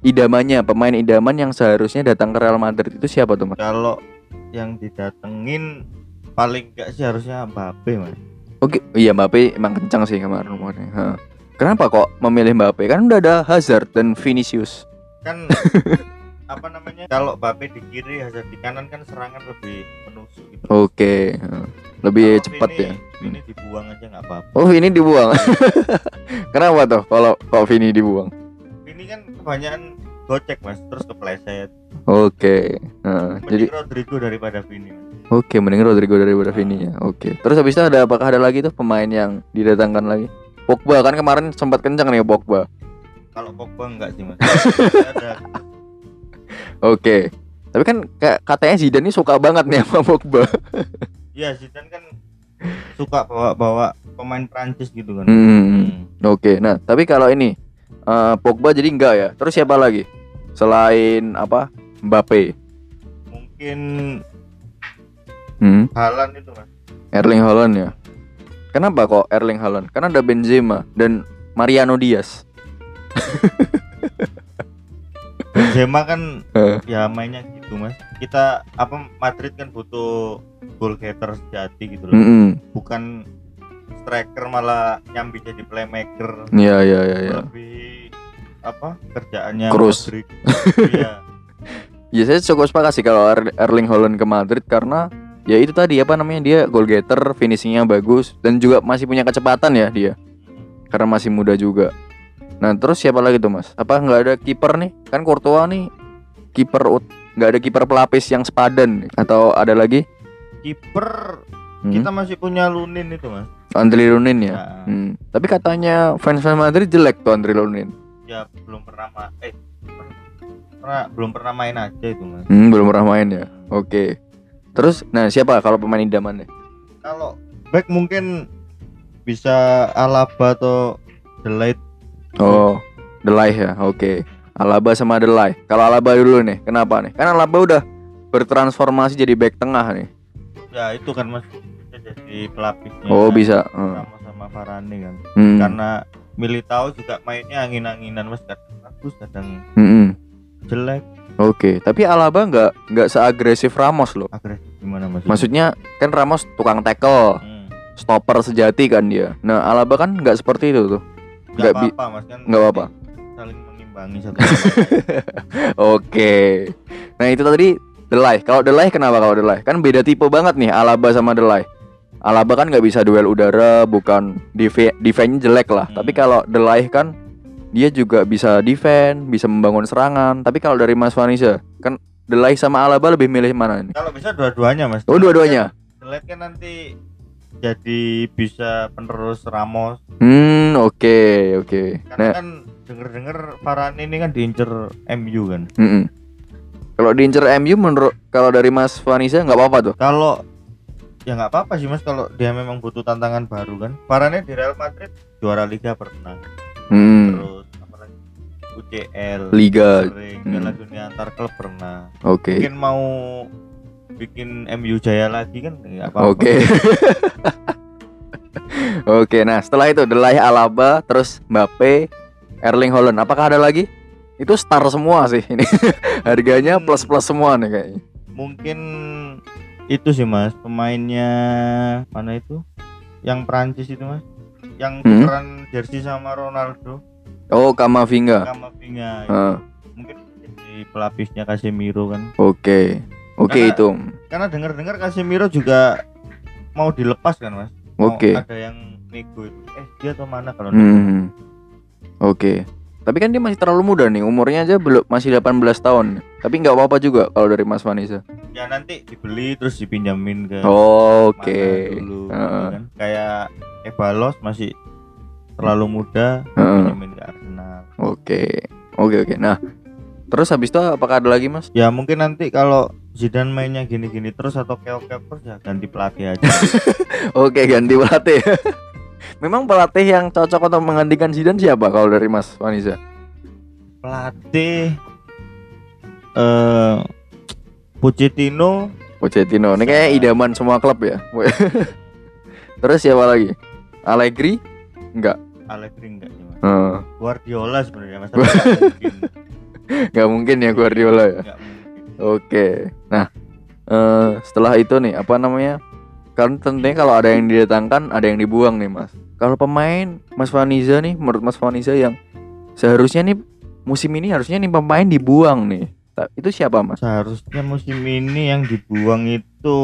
idamannya pemain idaman yang seharusnya datang ke Real Madrid itu siapa tuh Mas? kalau yang didatengin paling enggak sih harusnya Mbappe mas Oke, iya Mbappe emang kencang sih kemarin rumornya. Ha. Kenapa kok memilih Mbappe? Kan udah ada Hazard dan Vinicius. kan <laughs> apa namanya kalau Mbappe di kiri Hazard di kanan kan serangan lebih menusuk gitu Oke, ha. lebih Kalau cepat Vini- ya. Vini dibuang aja nggak apa-apa Oh, ini dibuang. <laughs> Kenapa tuh kalau kok Vini dibuang? Ini kan kebanyakan gocek mas terus kepleset Oke. ha, jadi jadi Rodrigo daripada Vini oke mending Rodrigo daripada Vini ya. Oke. Terus habis itu ada apakah ada lagi tuh pemain yang didatangkan lagi? Pogba kan kemarin sempat kencang nih Pogba. kalau Pogba enggak sih mas <laughs> ada Oke. Tapi kan katanya Zidane ini suka banget nih sama Pogba. Iya Zidane kan suka bawa-bawa pemain Prancis gitu kan. Hmm. Hmm. Oke, nah tapi kalau ini eh, Pogba jadi enggak ya? Terus siapa lagi? Selain apa? Mbappe. Mungkin Hmm. Halan itu mas. Erling Haaland ya. Kenapa kok Erling Haaland? Karena ada Benzema dan Mariano Diaz. <laughs> Benzema kan Eh. ya mainnya gitu mas. Kita apa Madrid kan butuh goal getter sejati gitu loh. Mm-mm. Bukan striker malah nyambi jadi playmaker. Iya iya iya. iya. Lebih apa kerjaannya. Modric. Iya. <laughs> Ya saya cukup sepakat sih kalau Er- Erling Haaland ke Madrid karena ya itu tadi apa namanya dia goal getter, finishingnya bagus dan juga masih punya kecepatan ya dia karena masih muda juga. Nah terus siapa lagi tuh mas? Apa nggak ada kiper nih? Kan Courtois nih kiper nggak ada kiper pelapis yang sepadan atau ada lagi? Kiper Hmm? kita masih punya Lunin itu mas. Andri Lunin ya. Ya, Hmm. Tapi katanya fans fans Madrid jelek tuh Andri Lunin. ya belum pernah ma- eh pernah belum pernah main aja itu mas. Hmm, belum pernah main ya. Oke. Terus, nah siapa kalau pemain idamannya? Kalau back mungkin bisa Alaba atau Delight Oh, Delay ya. Oke. Alaba sama Delay. Kalau Alaba dulu nih, kenapa nih? Karena Alaba udah bertransformasi jadi back tengah nih. ya itu kan mas jadi pelapisnya Oh, bisa. Hmm. sama sama Varane kan Hmm. karena Militao juga mainnya angin-anginan mas kadang bagus kadang Hmm-hmm. jelek Oke, tapi Alaba nggak nggak seagresif Ramos loh. agresif gimana mas Maksudnya kan Ramos tukang tackle, hmm. stopper sejati kan dia. Nah, Alaba kan nggak seperti itu tuh. nggak apa-apa mas kan nggak apa-apa. saling mengimbangi satu <laughs> Oke. Nah, itu tadi Delay. Kalau Delay kenapa kalau Delay? Kan beda tipe banget nih Alaba sama Delay. Alaba kan nggak bisa duel udara, bukan def- defense jelek lah. Hmm. Tapi kalau Delay kan dia juga bisa defend, bisa membangun serangan. Tapi kalau dari Mas Vanisa, kan Delay sama Alaba lebih milih mana nih? kalau bisa dua-duanya mas Oh, dua-duanya. Delight kan nanti jadi bisa penerus Ramos Hmm, oke, oke. karena Nah, kan denger-denger Varane ini kan diincer MU kan mm-mm. Kalau diincer MU menurut kalau dari Mas Vanisa nggak apa-apa tuh. kalau ya nggak apa-apa sih mas kalau dia memang butuh tantangan baru kan Varane di Real Madrid juara Liga pernah Hmm, terus apa lagi UCL Liga. sering Hmm. Piala Dunia antar klub pernah Oke. mungkin mau bikin MU jaya lagi kan nggak apa-apa Oke. <laughs> Oke, nah setelah itu Delay Alaba, terus Mbappe, Erling Haaland. Apakah ada lagi? Itu star semua sih ini. <laughs> Harganya Hmm. plus plus semua nih kayaknya. mungkin itu sih mas pemainnya mana itu yang Prancis itu mas yang Hmm. tukeran jersey sama Ronaldo Oh, Kamavinga. Kamavinga Ah, mungkin jadi pelapisnya Casemiro kan Oke. Oke Karena- itu. karena dengar-dengar Casemiro juga mau dilepas kan mas Oke. ada yang nego itu eh dia atau mana kalau? Hmm. Oke. Tapi kan dia masih terlalu muda nih, umurnya aja belum masih 18 tahun. Tapi nggak apa-apa juga kalau dari Mas Vanessa. Ya nanti dibeli terus dipinjamin ke Oke. mana dulu gitu Heeh. kan kayak Ebalos masih terlalu muda Heeh. pinjamin ke Arsenal Oke. Oke oke. Nah, terus habis itu apakah ada lagi, Mas? Ya mungkin nanti kalau Zidane mainnya gini-gini terus atau keok-keok terus ya ganti pelatih aja. <laughs> Oke, ganti pelatih. <laughs> Memang pelatih yang cocok untuk menggantikan Zidane siapa kalau dari Mas Vanessa? pelatih eh Pochettino Pochettino. Ini kayak idaman semua klub ya. <laughs> terus siapa lagi? Allegri? Enggak. Allegri enggak sih. Eh, Guardiola sebenarnya mas. <laughs> Tapi nggak mungkin. ya Guardiola ya. Oke. Nah, eh setelah itu nih apa namanya? Kan tentunya kalau ada yang didatangkan, ada yang dibuang nih, Mas. Kalau pemain Mas Vaniza nih, menurut Mas Vaniza yang seharusnya nih musim ini harusnya nih pemain dibuang nih. Itu siapa, Mas? Seharusnya musim ini yang dibuang itu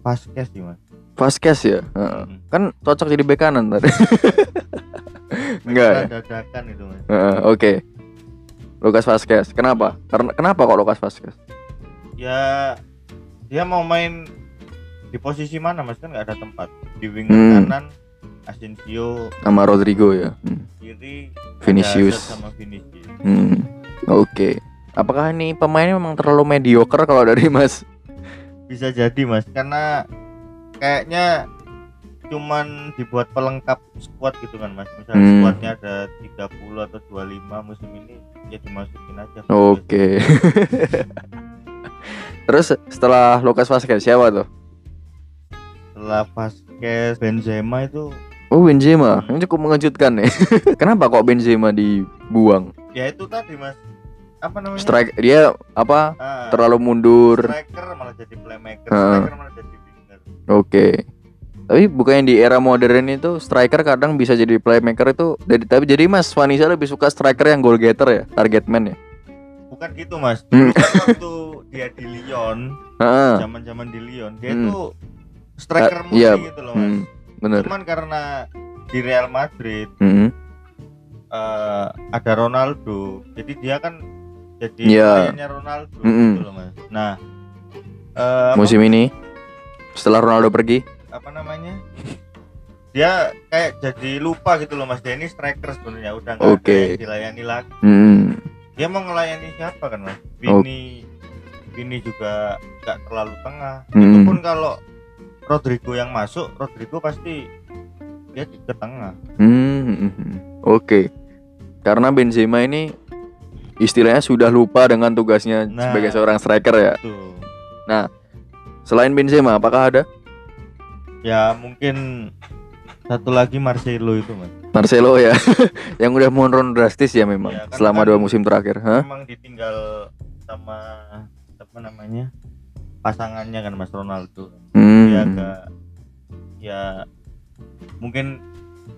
Vasquez sih mas. Vasquez ya? Hmm. Kan cocok jadi bek kanan tadi. <laughs> Enggak ya? Dadakan itu mas. Heeh, Oke. Lucas Vasquez. Kenapa? Karena kenapa kok Lucas Vasquez? Ya dia mau main di posisi mana mas kan nggak ada tempat di winger Hmm. kanan Asensio Sama Rodrigo ya. Hmm. kiri Vinicius. Sama Vinicius. Hmm. Oke. Apakah ini pemainnya memang terlalu mediocre kalau dari Mas? bisa jadi mas karena kayaknya cuman dibuat pelengkap squad gitu kan mas misalnya Hmm. squadnya ada 30 atau 25 musim ini ya dimasukin aja Oke. <laughs> Terus setelah Lucas Vazquez siapa tuh? setelah Vasquez Benzema itu Oh Benzema, ini cukup mengejutkan nih. <laughs> Kenapa kok Benzema dibuang? ya itu tadi mas apa namanya Strike dia apa? Ah, Terlalu mundur. striker malah jadi playmaker Ah. striker malah jadi winger Oke. Tapi bukannya di era modern itu striker kadang bisa jadi playmaker itu dari tapi jadi Mas Vanessa lebih suka striker yang goal getter ya, target man ya. bukan gitu mas Hmm. Dulu kan waktu dia di Lyon Heeh. zaman zaman di Lyon dia Hmm. itu striker murni iya. gitu loh mas Hmm, bener. cuman karena di Real Madrid Hmm. eh, ada Ronaldo jadi dia kan jadi Iya. pemainnya Ronaldo Mm-mm. gitu loh mas nah apa- Musim ini setelah Ronaldo pergi. apa namanya dia kayak jadi lupa gitu loh mas dia ini striker sebenarnya udah nggak yang dilayani lagi Hmm. dia mau ngelayani siapa kan mas Oh. Vini Vini juga nggak terlalu tengah Hmm. itu pun kalau Rodrigo yang masuk Rodrigo pasti dia di ke tengah Hmm. Oke. Karena Benzema ini istilahnya sudah lupa dengan tugasnya Nah. sebagai seorang striker ya. tuh Selain Benzema, apakah ada ya mungkin satu lagi Marcelo itu mas Marcelo ya <laughs> yang udah menurun drastis ya memang Iya, kan- selama kan- dua musim terakhir, Hah? memang ditinggal sama apa namanya pasangannya kan Mas Ronaldo dia Hmm. agak ya mungkin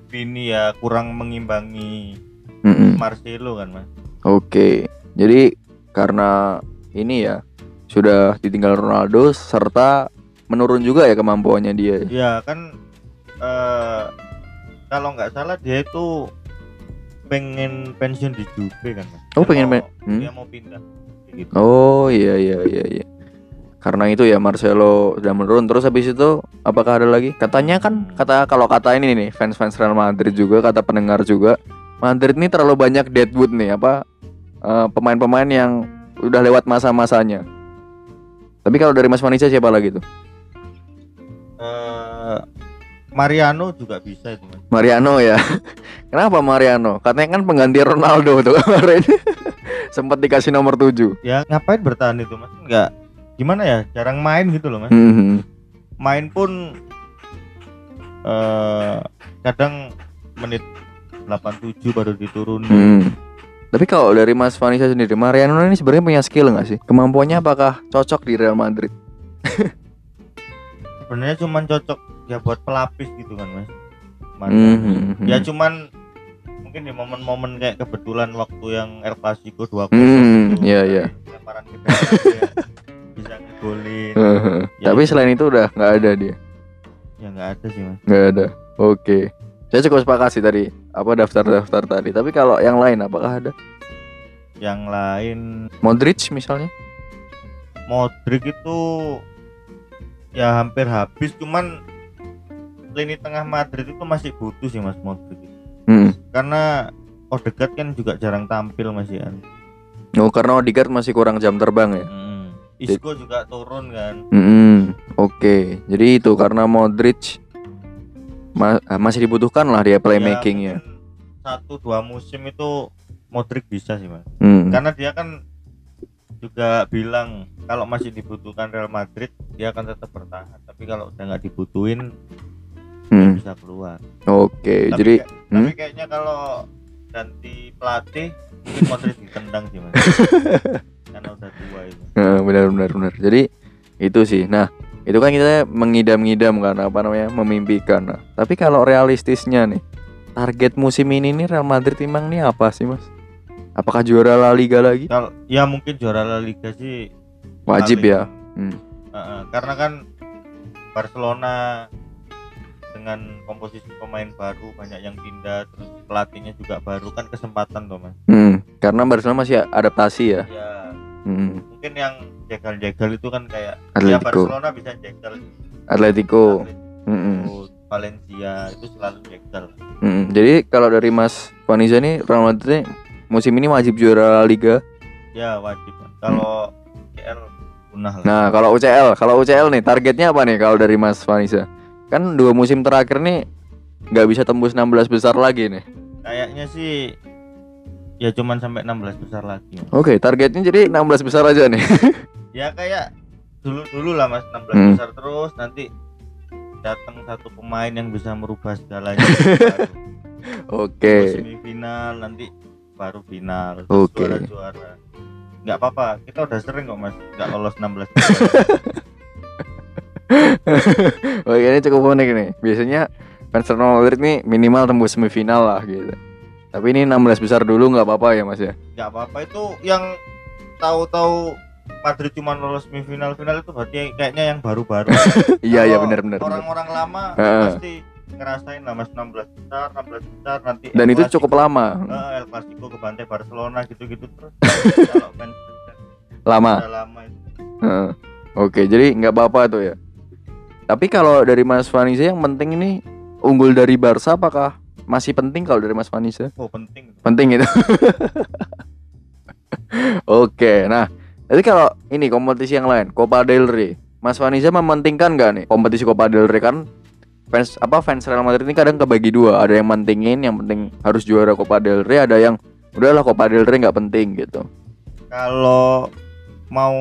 Vini ya kurang mengimbangi Mm-mm. Marcelo kan mas Oke. Jadi karena ini ya sudah ditinggal Ronaldo serta menurun juga ya kemampuannya dia. ya kan eh kalau nggak salah dia itu pengen pensiun di Juve kan Oh, Dia pengen mau, hmm? dia mau pindah gitu Oh iya iya iya iya. Karena itu ya Marcelo sudah menurun terus habis itu apakah ada lagi? Katanya kan kata kalau kata ini nih fans-fans Real Madrid juga kata pendengar juga Madrid ini terlalu banyak deadwood nih apa eh, pemain-pemain yang udah lewat masa-masanya. Tapi kalau dari Mas Vanessa siapa lagi tuh? Eh, Mariano juga bisa itu mas Mariano ya. <laughs> Kenapa Mariano? Katanya kan pengganti Ronaldo tuh kemarin. <laughs> Sempat dikasih nomor 7. ya ngapain bertahan itu mas nggak gimana ya jarang main gitu loh mas Hmm. main pun eh kadang menit 87 baru diturunin Hmm. Tapi kalau dari Mas Vanessa sendiri, Mariano ini sebenarnya punya skill nggak sih? Kemampuannya apakah cocok di Real Madrid? <laughs> sebenarnya cuman cocok ya buat pelapis gitu kan mas Mariano. Hmm. ya cuman mungkin di momen-momen kayak kebetulan waktu yang El Clasico 2-0 Hmm, itu, iya, iya. lemparan ke <laughs> bisa ngegolin Ya, Tapi itu. selain itu udah nggak ada dia, ya nggak ada sih mas nggak ada. Oke, saya cukup sepakat sih tadi apa daftar-daftar tadi. Tapi kalau yang lain apakah ada? yang lain Modric misalnya? Modric itu ya hampir habis cuman lini tengah Madrid itu masih butuh sih mas Modric. Hmm. karena Odegaard kan juga jarang tampil mas ya Oh karena Odegaard masih kurang jam terbang ya. Hmm. Isco juga turun kan Hmm. Oke, jadi itu karena Modric ma- masih dibutuhkan lah dia playmakingnya. Ya, satu dua musim itu Modric bisa sih mas Hmm. karena dia kan juga bilang kalau masih dibutuhkan Real Madrid dia akan tetap bertahan tapi kalau udah nggak dibutuhin dia Hmm. bisa keluar Oke, tapi, jadi kayak- hmm? tapi kayaknya kalau ganti pelatih mungkin <laughs> Modric ditendang sih mas <laughs> karena udah tua itu Nah, benar benar benar. Jadi itu sih. Nah, itu kan kita mengidam-ngidam kan apa namanya? memimpikan. Nah, tapi kalau realistisnya nih, target musim ini nih Real Madrid emang nih apa sih, Mas? Apakah juara La Liga lagi? ya mungkin juara La Liga sih Wajib ya. Hmm. Heeh, karena kan Barcelona dengan komposisi pemain baru banyak yang pindah terus pelatihnya juga baru kan kesempatan tuh mas Hmm, karena Barcelona masih adaptasi ya. ya Hmm. mungkin yang jegal-jegal itu kan kayak ya Atletico, Barcelona bisa jegal Atletico. Atletico, Hmm. Valencia itu selalu jegal Hmm. Jadi kalau dari Mas Vanessa nih Real Madrid musim ini wajib juara La Liga. ya wajib kalau CL punah lah Nah, kalau UCL, kalau UCL nih targetnya apa nih kalau dari Mas Vanessa? Kan dua musim terakhir nih nggak bisa tembus 16 besar lagi nih. Kayaknya sih ya cuman sampai 16 besar lagi. Oke, targetnya jadi 16 besar aja nih. <laughs> Ya kayak dulu-dulu lah Mas 16 Hmm. besar terus nanti datang satu pemain yang bisa merubah segalanya. <laughs> Oke. semifinal nanti baru final Oke. juara juara nggak apa-apa kita udah sering kok mas nggak lolos 16 besar <laughs> Oh ini cukup unik nih. Biasanya fans Real Madrid nih minimal tembus semifinal lah gitu. Tapi ini 16 besar dulu nggak apa-apa ya mas ya. nggak apa-apa itu yang tahu-tahu Madrid cuma lolos semifinal final itu berarti kayaknya yang baru-baru <laughs> Iya iya benar-benar. benar. orang-orang lama Heeh. pasti ngerasain lah mas 16 besar 16 besar nanti Dan El itu Clasico- cukup lama, Eh, El Clasico ke bantai Barcelona gitu-gitu terus <laughs> kalau fans lama. lama itu Heeh. Oke, jadi nggak apa-apa tuh ya. Tapi kalau dari Mas Vanisa yang penting ini unggul dari Barca apakah masih penting kalau dari Mas Vanisa? oh penting. Penting itu. <laughs> Oke, nah jadi kalau ini kompetisi yang lain, Copa del Rey, Mas Vanisa mementingkan nggak nih kompetisi Copa del Rey kan fans apa fans Real Madrid ini kadang kebagi dua, ada yang mentingin, yang penting harus juara Copa del Rey, ada yang udahlah Copa del Rey nggak penting gitu. kalau mau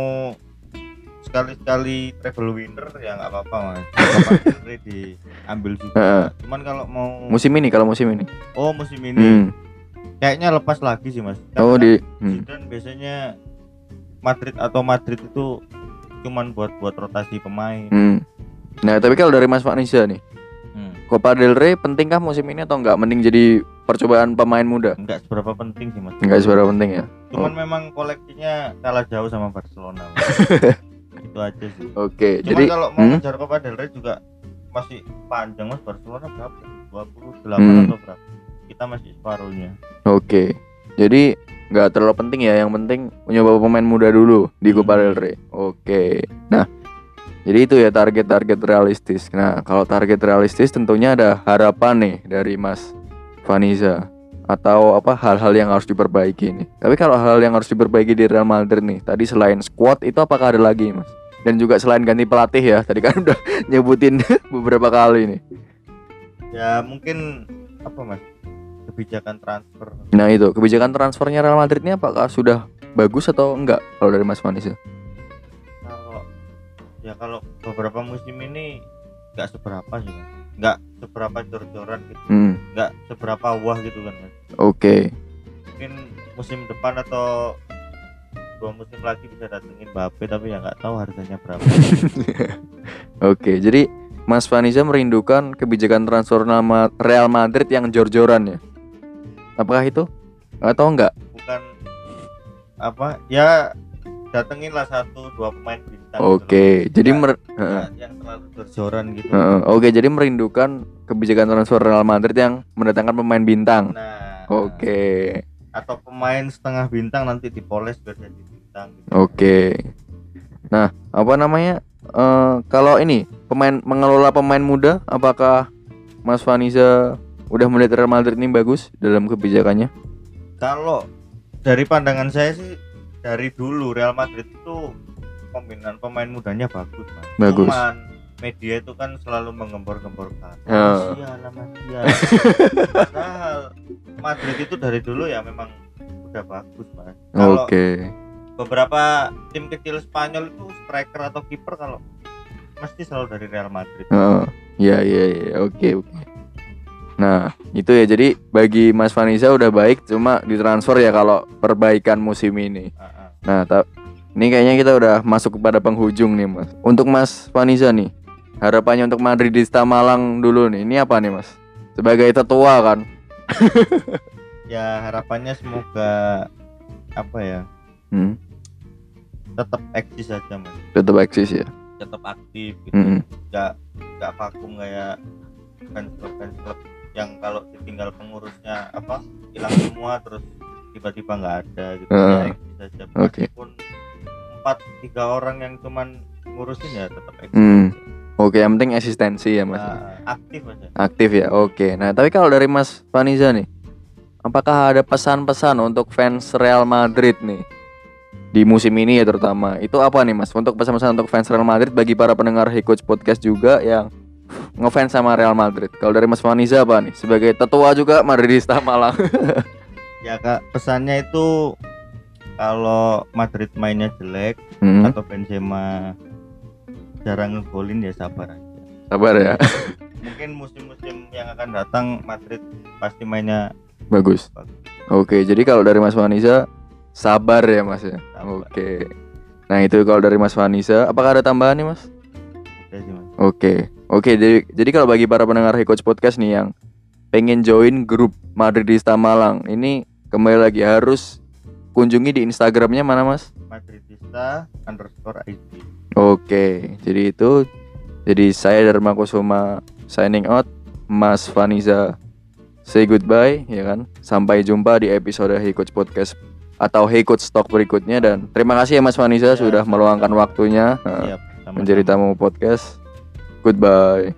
sekali-sekali travel winner ya nggak apa-apa mas <laughs> Rey diambil juga cuman kalau mau Musim ini kalau musim ini. oh musim ini Hmm. kayaknya lepas lagi sih mas Oh Karena di hmm. Zidane biasanya Madrid atau Madrid itu cuman buat buat rotasi pemain Hmm. Nah, tapi kalau dari Mas Vanisa nih, Hmm. Copa del Rey pentingkah musim ini atau enggak? Mending jadi percobaan pemain muda? nggak seberapa penting sih mas Enggak seberapa penting ya. cuman memang koleksinya kalah jauh sama Barcelona. <laughs> itu aja sih Oke, cuman jadi kalau mau hmm? ngejar Copa del Rey juga masih panjang mas Barcelona berapa 28 Hmm. atau berapa kita masih separuhnya Oke. Jadi nggak terlalu penting ya. Yang penting nyoba pemain muda dulu di Copa Hmm. del Rey. Oke. Nah, jadi itu ya target-target realistis. Nah, kalau target realistis tentunya ada harapan nih dari Mas Vanisa atau apa hal-hal yang harus diperbaiki nih. Tapi kalau hal yang harus diperbaiki di Real Madrid nih, tadi selain squad itu apakah ada lagi, Mas? Dan juga selain ganti pelatih ya, tadi kan <laughs> udah nyebutin <laughs> beberapa kali nih. ya mungkin apa mas? Kebijakan transfer. Nah itu. Kebijakan transfernya Real Madrid ini apakah sudah bagus atau enggak kalau dari Mas Vanisa? kalau ya kalau beberapa musim ini nggak seberapa sih mas. Nggak seberapa jor-joran gitu. Hmm, nggak seberapa wah gitu kan mas. Oke. mungkin musim depan atau dua musim lagi bisa datengin Mbappe tapi ya nggak tahu harganya berapa <laughs> Oke, jadi Mas Vanisa merindukan kebijakan transfer nama Real Madrid yang jor-joran ya. Apakah itu? Atau enggak? bukan apa ya datengin lah satu dua pemain bintang gitu Oke, jadi Nggak- mer-. Nggak yang terlalu jor-joran gitu Heeh, Oke, jadi merindukan kebijakan transfer Real Madrid yang mendatangkan pemain bintang. nah Oke. Atau pemain setengah bintang nanti dipoles biar jadi bintang gitu. Oke. Nah, apa namanya? Eh, kalau ini pemain mengelola pemain muda, apakah Mas Vanisa udah melihat Real Madrid ini bagus dalam kebijakannya? kalau dari pandangan saya sih dari dulu Real Madrid itu pembinaan pemain mudanya bagus Mas. Bagus. Cuman media itu kan selalu menggembor-gemborkan Ya. Masia lah Masia <laughs> padahal Madrid itu dari dulu ya memang udah bagus mas kalau Oke. beberapa tim kecil Spanyol itu striker atau kiper kalau mesti selalu dari Real Madrid Heeh. Iya iya iya. Oke oke. Nah, itu ya jadi bagi Mas Vanisa udah baik cuma ditransfer ya kalau perbaikan musim ini. Ah, ah. Nah, ini kayaknya kita udah masuk kepada penghujung nih, Mas. Untuk Mas Vanisa nih, harapannya untuk Madridista Malang dulu nih. Ini apa nih, Mas? Sebagai tetua kan. <laughs> ya harapannya semoga apa ya Hmm, tetap eksis aja mas tetap eksis ya. tetap aktif gitu Hmm. nggak nggak vakum kayak fans club fans club yang kalau ditinggal pengurusnya apa hilang semua terus tiba-tiba nggak ada gitu Heeh. ya eksis aja empat tiga orang yang cuman ngurusin ya tetap eksis Hmm. aja. Oke, yang penting eksistensi ya, Mas. Nah, aktif aja Aktif ya. Oke. Nah, tapi kalau dari Mas Vanisa nih, apakah ada pesan-pesan untuk fans Real Madrid nih di musim ini ya terutama? Itu apa nih, Mas? Untuk pesan-pesan untuk fans Real Madrid bagi para pendengar Hey Coach Podcast juga yang ngefans sama Real Madrid. Kalau dari Mas Faniza apa nih? Sebagai tetua juga Madridista Malang. <laughs> Ya kak pesannya itu kalau Madrid mainnya jelek Hmm, atau Benzema jarang ngegolin ya sabar aja. sabar ya. Mungkin musim-musim yang akan datang Madrid pasti mainnya Bagus. Bagus. Oke, jadi kalau dari Mas Faniza sabar ya Mas ya. Sabar. Oke. Nah, itu kalau dari Mas Faniza, apakah ada tambahan nih Mas? udah sih mas. Oke, oke. Jadi, jadi kalau bagi para pendengar Hey Coach Podcast nih yang pengen join grup Madridista Malang, ini kembali lagi harus kunjungi di Instagramnya mana Mas? Madridista underscore ID. Oke, jadi itu. Jadi saya Dharma Kusuma signing out. Mas Vaniza say goodbye, ya kan? Sampai jumpa di episode Hey Coach Podcast atau Hey Coach Talk berikutnya dan terima kasih ya Mas Vaniza Ya, sudah meluangkan waktunya uh, Siap. sama-sama. menjadi tamu podcast. Goodbye.